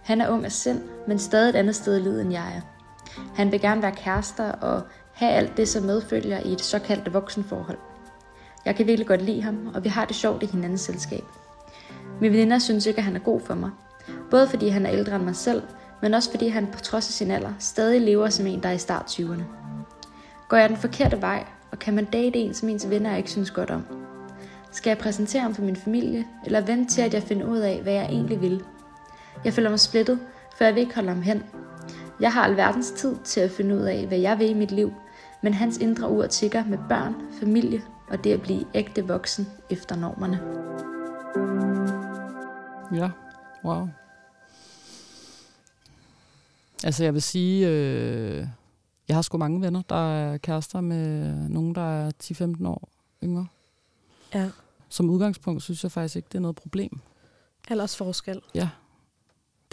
Han er ung af sind, men stadig et andet sted i livet, end jeg er. Han vil gerne være kærester og have alt det, som medfølger i et såkaldt voksenforhold. Jeg kan virkelig godt lide ham, og vi har det sjovt i hinandens selskab. Mine veninder synes ikke, at han er god for mig. Både fordi han er ældre end mig selv, men også fordi han på trods af sin alder stadig lever som en, der er i start 20'erne. Går jeg den forkerte vej, og kan man date en, som ens venner ikke synes godt om? Skal jeg præsentere ham for min familie, eller vente til, at jeg finder ud af, hvad jeg egentlig vil? Jeg føler mig splittet, for jeg vil ikke holde ham hen. Jeg har alverdens tid til at finde ud af, hvad jeg vil i mit liv, men hans indre ur tigger med børn, familie og det at blive ægte voksen efter normerne. Ja, wow. Altså jeg vil sige, øh, jeg har sgu mange venner, der er kærester med nogen, der er 10-15 år yngre. Ja. Som udgangspunkt synes jeg faktisk ikke, det er noget problem. Aldersforskel. Ja.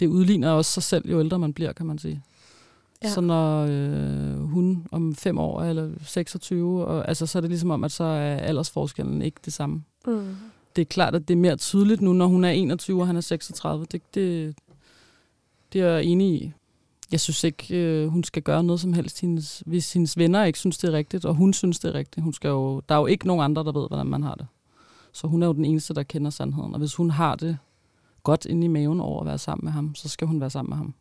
Det udligner også sig selv, jo ældre man bliver, kan man sige. Ja. Så når øh, hun om fem år eller 26, og, altså, så er det ligesom om, at så er aldersforskellen ikke det samme. Mm. Det er klart, at det er mere tydeligt nu, når hun er 21 og han er 36. Det, det, det er jeg enig i. Jeg synes ikke, øh, hun skal gøre noget som helst, hendes, hvis hendes venner ikke synes, det er rigtigt, og hun synes, det er rigtigt. Hun skal jo, der er jo ikke nogen andre, der ved, hvordan man har det. Så hun er jo den eneste, der kender sandheden. Og hvis hun har det godt inde i maven over at være sammen med ham, så skal hun være sammen med ham.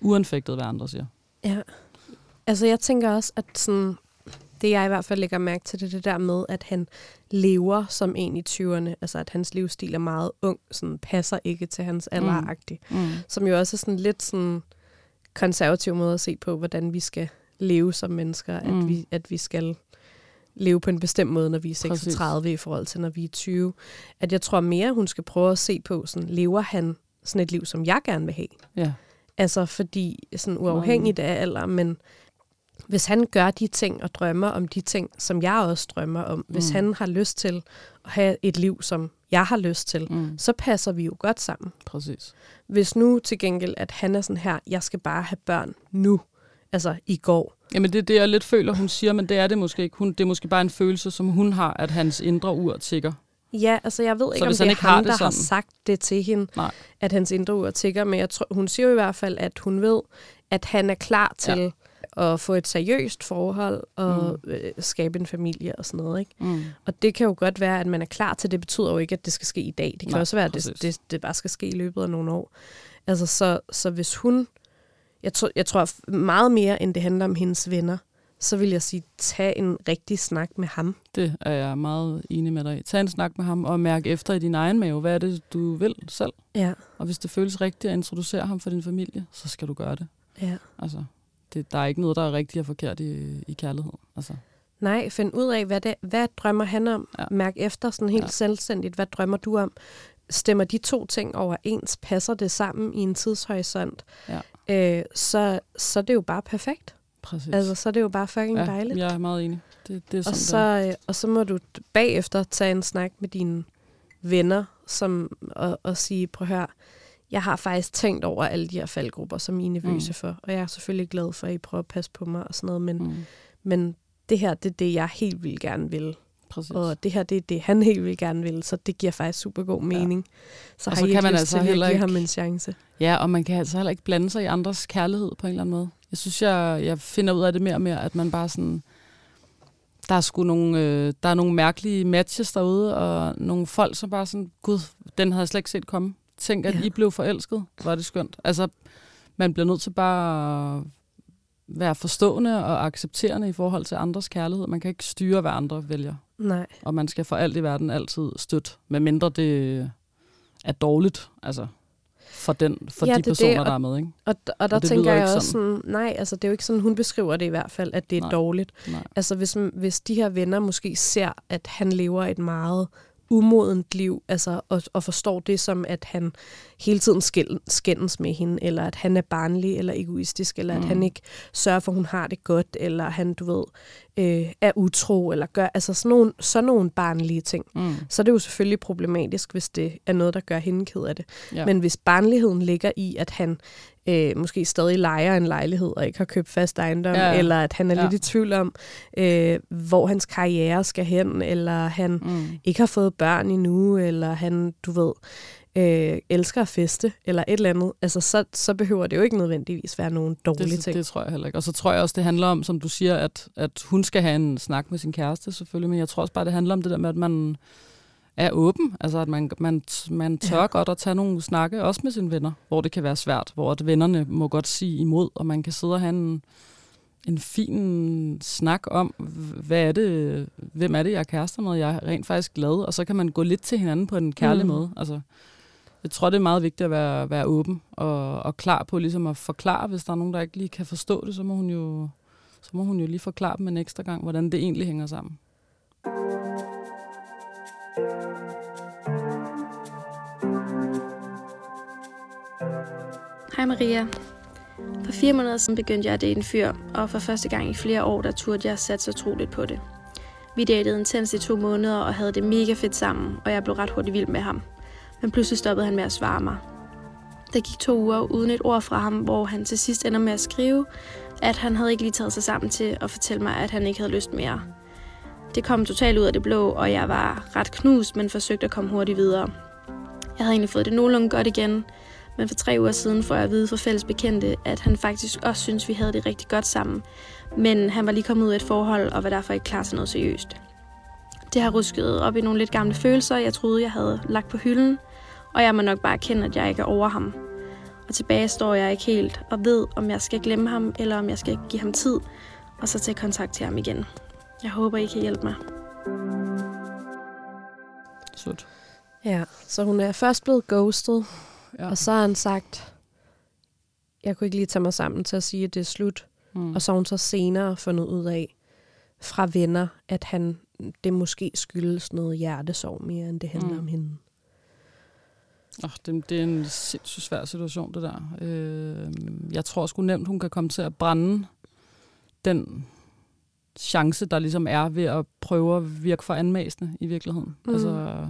Uanfægtet, hvad andre siger. Ja. Altså, jeg tænker også, at sådan, det jeg i hvert fald lægger mærke til, det er det der med, at han lever som en i 20'erne. Altså, at hans livsstil er meget ung, sådan passer ikke til hans alderagtig. Mm. Mm. Som jo også er sådan lidt sådan konservativ måde at se på, hvordan vi skal leve som mennesker. Mm. Mm. At, vi, at vi skal leve på en bestemt måde, når vi er Præcis. 36 i forhold til, når vi er 20. At jeg tror mere, hun skal prøve at se på, sådan, lever han sådan et liv, som jeg gerne vil have? Ja. Altså fordi, sådan uafhængigt af alder, men hvis han gør de ting og drømmer om de ting, som jeg også drømmer om, mm. hvis han har lyst til at have et liv, som jeg har lyst til, Mm. så passer vi jo godt sammen. Præcis. Hvis nu til gengæld, at han er sådan her, jeg skal bare have børn nu, altså i går. Jamen det er det, jeg lidt føler, hun siger, men det er det måske ikke. Hun, det er måske bare en følelse, som hun har, at hans indre ur tigger. Ja, altså jeg ved ikke, om hvis det er ikke ham, har det der har sådan? sagt det til hende, Nej. at hans indre ur tigger, men jeg tror, hun siger jo i hvert fald, at hun ved, at han er klar til ja. at få et seriøst forhold og mm. øh, skabe en familie og sådan noget. Ikke? Mm. Og det kan jo godt være, at man er klar til det. Betyder jo ikke, at det skal ske i dag. Det kan Nej, også være, at det, det, det bare skal ske i løbet af nogle år. Altså, så, så hvis hun... Jeg, tror, jeg tror meget mere, end det handler om hendes venner, så vil jeg sige, tag en rigtig snak med ham. Det er jeg meget enig med dig i. Tag en snak med ham og mærk efter i din egen mave, hvad er det, du vil selv. Ja, Og hvis det føles rigtigt at introducere ham for din familie, så skal du gøre det. ja. Altså, det, der er ikke noget, der er rigtigt og forkert i, i kærlighed. Altså, Nej, find ud af, hvad, det, hvad drømmer han om. Ja. Mærk efter sådan helt. Ja. selvstændigt, hvad drømmer du om? Stemmer de to ting overens? Passer det sammen i en tidshorisont? Ja. Øh, så, så er det jo bare perfekt. præcis. Altså, så er det jo bare fucking ja, dejligt. Jeg er meget enig. Det, det er Og sådan, så, øh, og så må du bagefter tage en snak med dine venner som, og, og sige, prøv at høre, jeg har faktisk tænkt over alle de her faldgrupper, som I er nervøse mm. For. Og jeg er selvfølgelig glad for, at I prøver at passe på mig og sådan noget, men. Mm, men det her, det er det, jeg helt vildt gerne vil. Præcis. Og det her, det er det, han helt vildt gerne vil, så det giver faktisk super god mening. Så Og har så I kan ikke man altså til heller give ham ikke- en chance. Ja, og man kan altså heller ikke blande sig i andres kærlighed på en eller anden måde. Jeg synes, jeg, jeg finder ud af det mere og mere, at man bare sådan... Der er sgu nogle, øh, der er nogle mærkelige matches derude, og nogle folk, som bare sådan, gud, den havde jeg slet ikke set komme. Tænk, at Ja. ja. I blev forelsket. Var det skønt. Altså, man bliver nødt til bare at være forstående og accepterende i forhold til andres kærlighed. Man kan ikke styre, hvad andre vælger. Nej, Og man skal for alt i verden altid støtte, medmindre det er dårligt, altså for, den, for Ja, de er personer, det, der er med, ikke? Og, og der det tænker jeg også sådan, nej, altså det er jo ikke sådan, hun beskriver det i hvert fald, at det er Nej. dårligt. Nej. Altså hvis, hvis de her venner måske ser, at han lever et meget umodent liv, altså, og, og forstår det som, at han hele tiden skændes med hende, eller at han er barnlig eller egoistisk, eller mm. at Mm. han ikke sørger for, at hun har det godt, eller han, du ved, øh, er utro, eller gør, altså sådan nogle, sådan nogle barnlige ting. Mm. Så er det jo selvfølgelig problematisk, hvis det er noget, der gør hende ked af det. Ja. Men hvis barnligheden ligger i, at han øh, måske stadig leger en lejlighed og ikke har købt fast ejendom, Ja, eller at han er Ja. lidt i tvivl om, øh, hvor hans karriere skal hen, eller han Mm. ikke har fået børn endnu, eller han, du ved, øh, elsker at feste, eller et eller andet, altså så, så behøver det jo ikke nødvendigvis være nogen dårlige det, ting. det tror jeg heller ikke. Og så tror jeg også, det handler om, som du siger, at, at hun skal have en snak med sin kæreste selvfølgelig, men jeg tror også bare, det handler om det der med, at man er åben, altså at man, man, man tør Ja. godt at tage nogle snakke, også med sine venner, hvor det kan være svært, hvor at vennerne må godt sige imod, og man kan sidde og have en, en fin snak om, hvad er det, hvem er det, jeg er kærester med, jeg er rent faktisk glad, og så kan man gå lidt til hinanden på en kærlig Mm. måde. Altså, jeg tror, det er meget vigtigt at være, være åben og, og klar på ligesom at forklare, hvis der er nogen, der ikke lige kan forstå det, så må hun jo, så må hun jo lige forklare dem en ekstra gang, hvordan det egentlig hænger sammen. Hej Maria. For fire måneder siden begyndte jeg at date en fyr, og for første gang i flere år, der turde jeg satse så troligt på det. Vi datede intens i to måneder og havde det mega fedt sammen, og jeg blev ret hurtigt vild med ham. Men pludselig stoppede han med at svare mig. Der gik to uger uden et ord fra ham, hvor han til sidst ender med at skrive, at han havde ikke lige taget sig sammen til at fortælle mig, at han ikke havde lyst mere. Det kom totalt ud af det blå, og jeg var ret knust, men forsøgte at komme hurtigt videre. Jeg havde egentlig fået det nogenlunde godt igen, men for tre uger siden får jeg at vide fra fælles bekendte, at han faktisk også synes, vi havde det rigtig godt sammen. Men han var lige kommet ud af et forhold og var derfor ikke klar til noget seriøst. Det har rusket op i nogle lidt gamle følelser, jeg troede, jeg havde lagt på hylden, og jeg må nok bare erkende, at jeg ikke er over ham. Og tilbage står jeg ikke helt og ved, om jeg skal glemme ham, eller om jeg skal give ham tid, og så tage kontakt til ham igen. Jeg håber, I kan hjælpe mig. Slut. Ja, så hun er først blevet ghostet, Ja. og så har han sagt, jeg kunne ikke lige tage mig sammen til at sige, at det er slut. Mm. Og så har hun så senere fundet ud af fra venner, at han det måske skyldes noget hjertesorg mere, end det handler Mm. om hende. Oh, det, det er en sindssygt svær situation, det der. Øh, jeg tror sgu nemt, hun kan komme til at brænde den chance, der ligesom er ved at prøve at virke for anmæsende i virkeligheden. Mm. Altså,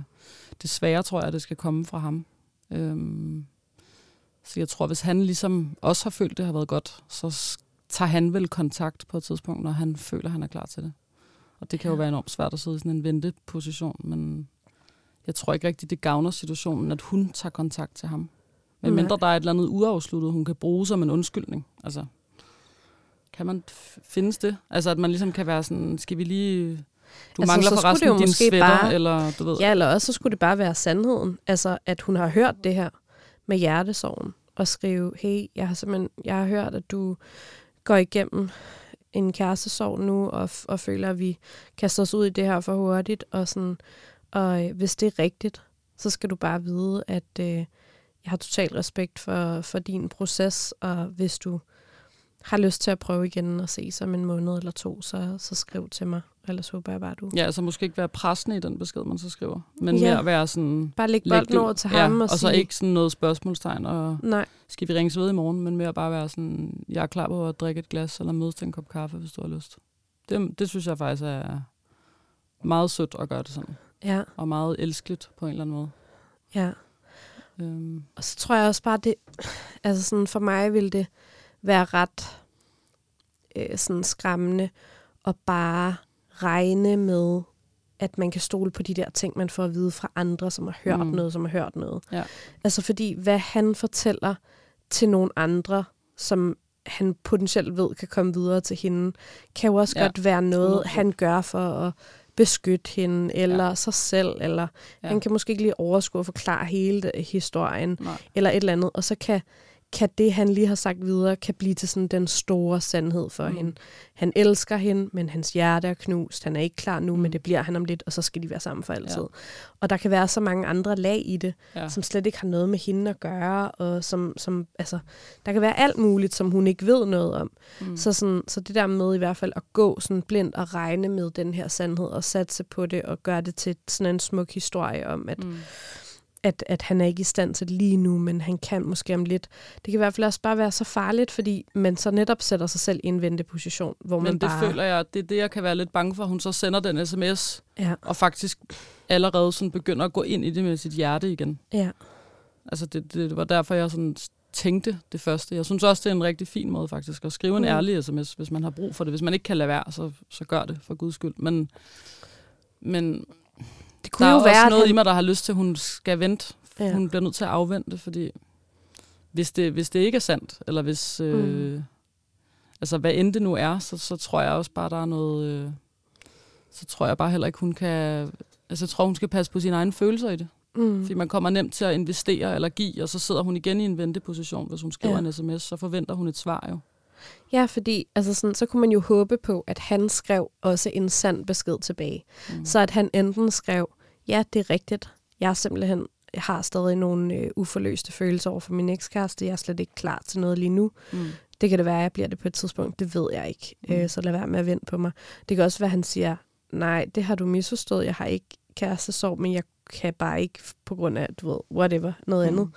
desværre tror jeg, at det skal komme fra ham. Øhm, så jeg tror, hvis han ligesom også har følt, det har været godt, så tager han vel kontakt på et tidspunkt, når han føler, han er klar til det. Og det kan jo være enormt svært at sidde i sådan en venteposition, men jeg tror ikke rigtigt, det gavner situationen, at hun tager kontakt til ham. Men mindre der er et eller andet uafsluttet, hun kan bruge som en undskyldning. Altså, kan man findes det? Altså, at man ligesom kan være sådan, skal vi lige... Du Altså, mangler så forresten det jo din måske sweater, bare- eller du ved... Ja, eller også så skulle det bare være sandheden. Altså, at hun har hørt det her med hjertesorgen, og skrive, hey, jeg har simpelthen jeg har hørt, at du går igennem en kærestesorg nu, og, og føler, at vi kaster os ud i det her for hurtigt, og sådan, og øh, hvis det er rigtigt, så skal du bare vide, at øh, jeg har total respekt for, for din proces, og hvis du har lyst til at prøve igen og se om en måned eller to, så, så skriv til mig. Ellers håber jeg bare, du Ja, altså måske ikke være pressende i den besked, man så skriver, men Ja. mere være sådan... bare lægge læg bolden over til ja, ham og, og så sige, ikke sådan noget spørgsmålstegn, og nej, skal vi ringes ved i morgen, men mere bare være sådan, jeg er klar på at drikke et glas, eller mødes til en kop kaffe, hvis du har lyst. Det, det synes jeg faktisk er meget sødt at gøre det sådan, ja, og meget elskeligt på en eller anden måde. ja. Øhm, Og så tror jeg også bare, det, altså sådan for mig vil det være ret øh, sådan skræmmende at bare regne med, at man kan stole på de der ting, man får at vide fra andre, som har hørt Mm. noget, som har hørt noget. Ja. Altså fordi, hvad han fortæller til nogle andre, som han potentielt ved kan komme videre til hende, kan jo også Ja, godt være noget, 100%. han gør for at beskytte hende, eller ja. sig selv, eller Ja. han kan måske ikke lige overskue og forklare hele historien, nej. eller et eller andet, og så kan kan det, han lige har sagt videre, kan blive til sådan den store sandhed for mm. hende. Han elsker hende, men hans hjerte er knust. Han er ikke klar nu, mm. men det bliver han om lidt, og så skal de være sammen for altid. Ja. Og der kan være så mange andre lag i det, ja. som slet ikke har noget med hende at gøre, og som, som altså, der kan være alt muligt, som hun ikke ved noget om. Mm. Så, sådan, så det der med i hvert fald at gå sådan blindt og regne med den her sandhed, og satse på det, og gøre det til sådan en smuk historie om, at mm at, at han er ikke i stand til det lige nu, men han kan måske om lidt. Det kan i hvert fald også bare være så farligt, fordi man så netop sætter sig selv i en venteposition, hvor men man det bare... føler jeg, det er det, jeg kan være lidt bange for, hun så sender den sms, ja. og faktisk allerede sådan begynder at gå ind i det med sit hjerte igen. Ja. Altså det, det var derfor, jeg sådan tænkte det første. Jeg synes også, det er en rigtig fin måde faktisk at skrive en mm. ærlig sms, hvis man har brug for det. Hvis man ikke kan lade være, så, så gør det for guds skyld. Men, men det kunne der er jo være, også noget han... i mig, der har lyst til, at hun skal vente. Ja. Hun bliver nødt til at afvente, fordi hvis det, hvis det ikke er sandt, eller hvis... Øh, mm. Altså, hvad end det nu er, så, så tror jeg også bare, der er noget... Øh, så tror jeg bare heller ikke, hun kan... Altså, jeg tror, hun skal passe på sine egne følelser i det. Mm. Fordi man kommer nemt til at investere eller give, og så sidder hun igen i en venteposition. Hvis hun skriver ja. en sms, så forventer hun et svar jo. Ja, fordi altså sådan, så kunne man jo håbe på, at han skrev også en sand besked tilbage. Mm. Så at han enten skrev, ja, det er rigtigt, jeg er simpelthen jeg har stadig nogle øh, uforløste følelser over for min ekskæreste. Jeg er slet ikke klar til noget lige nu. Mm. Det kan det være, at jeg bliver det på et tidspunkt. Det ved jeg ikke. Mm. Øh, så lad være med at vente på mig. Det kan også være, at han siger, nej, det har du misforstået. Jeg har ikke kærestesorg, men jeg kan bare ikke på grund af, du ved, whatever, noget mm. andet.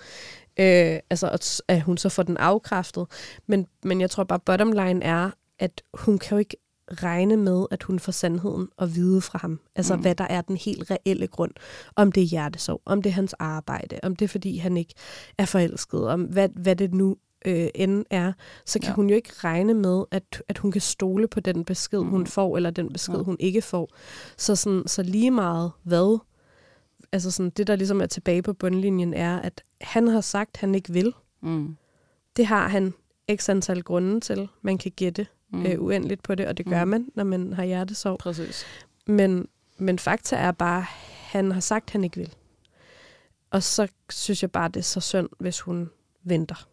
Øh, altså, at, hun så får den afkræftet. Men, men jeg tror bare, bottom line er, at hun kan jo ikke regne med, at hun får sandheden og vide fra ham. Altså, mm. hvad der er den helt reelle grund. Om det er hjertesorg, om det er hans arbejde, om det er, fordi han ikke er forelsket, om hvad, hvad det nu øh, end er, så kan ja. hun jo ikke regne med, at, at hun kan stole på den besked, mm. hun får, eller den besked, ja. hun ikke får. Så, sådan, så lige meget hvad, altså sådan, det der ligesom er tilbage på bundlinjen, er, at han har sagt, at han ikke vil. Mm. Det har han x antal grunde til. Man kan gætte mm. øh, uendeligt på det, og det gør mm. man, når man har hjertesorg. Præcis. Men, men fakta er bare, at han har sagt, at han ikke vil. Og så synes jeg bare, det er så synd, hvis hun venter.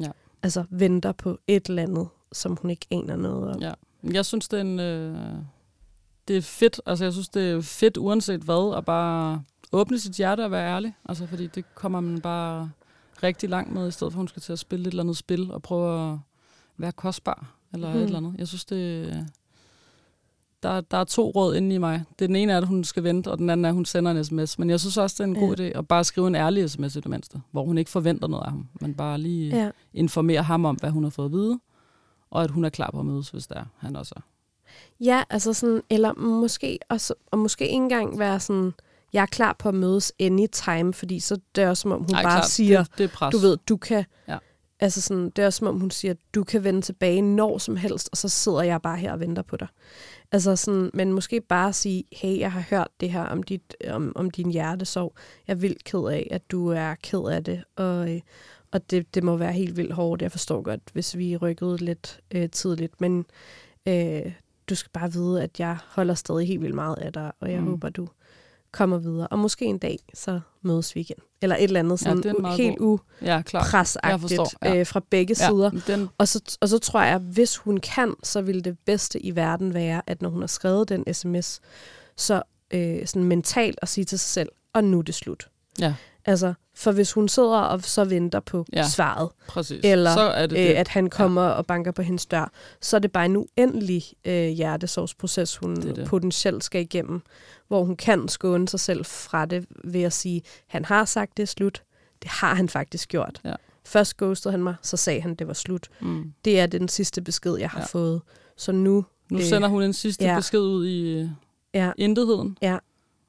Ja. Altså venter på et eller andet, som hun ikke aner noget om. Ja. Jeg synes, det er en... Øh, det er fedt. Altså, jeg synes, det er fedt uanset hvad, at bare åbne sit hjerte og være ærlig. Altså, fordi det kommer man bare rigtig langt med, i stedet for, at hun skal til at spille et eller andet spil og prøve at være kostbar eller mm. et eller andet. Jeg synes, det, der, der er to råd inde i mig. Det den ene er, at hun skal vente, og den anden er, at hun sender en sms. Men jeg synes også, det er en god ja. idé at bare skrive en ærlig sms i det mindste, hvor hun ikke forventer noget af ham, men bare lige ja. informere ham om, hvad hun har fået at vide, og at hun er klar på at mødes, hvis det er, han også er. Ja, altså sådan, eller måske, også, og måske ikke engang være sådan, jeg er klar på at mødes anytime, fordi så det er også som om, hun Ej, bare klar, siger, det, det er du ved, du kan, ja. Altså sådan, det er som om hun siger, du kan vende tilbage når som helst, og så sidder jeg bare her og venter på dig. Altså sådan, men måske bare sige, hey, jeg har hørt det her om, dit, om, om din hjertesorg. Jeg er vildt ked af, at du er ked af det, og, øh, og det, det må være helt vildt hårdt. Jeg forstår godt, hvis vi rykkede lidt øh, tidligt, men øh, du skal bare vide, at jeg holder stadig helt vildt meget af dig, og jeg mm. håber, du kommer videre. Og måske en dag, så mødes vi igen. Eller et eller andet sådan ja, helt upresagtigt ja, ja. øh, fra begge ja, sider. Den... Og, så, og så tror jeg, at hvis hun kan, så vil det bedste i verden være, at når hun har skrevet den sms, så øh, sådan mentalt at sige til sig selv, og nu er det slut. Ja. Altså, for hvis hun sidder og så venter på ja, svaret, præcis. eller så er det øh, det. at han kommer ja. og banker på hendes dør, så er det bare en uendelig øh, hjertesorgsproces, hun det det. potentielt skal igennem, hvor hun kan skåne sig selv fra det ved at sige, han har sagt, det er slut. Det har han faktisk gjort. Ja. Først ghostede han mig, så sagde han, det var slut. Mm. Det er den sidste besked, jeg har ja. fået. Så nu... Nu øh, sender hun en sidste ja. besked ud i ja. intetheden, ja.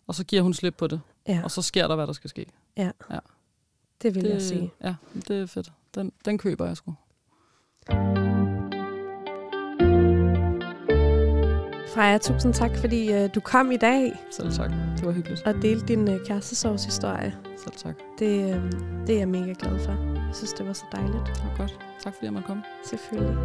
og så giver hun slip på det. Ja. Og så sker der, hvad der skal ske. Ja, ja. det vil det, jeg sige. Ja, det er fedt. Den, den køber jeg sgu. Freja, tusind tak, fordi uh, du kom i dag. Selv tak. Det var hyggeligt. Og delte din uh, kærestesovshistorie. Selv tak. Det, uh, det er jeg mega glad for. Jeg synes, det var så dejligt. Det var godt. Tak fordi jeg måtte komme. Selvfølgelig.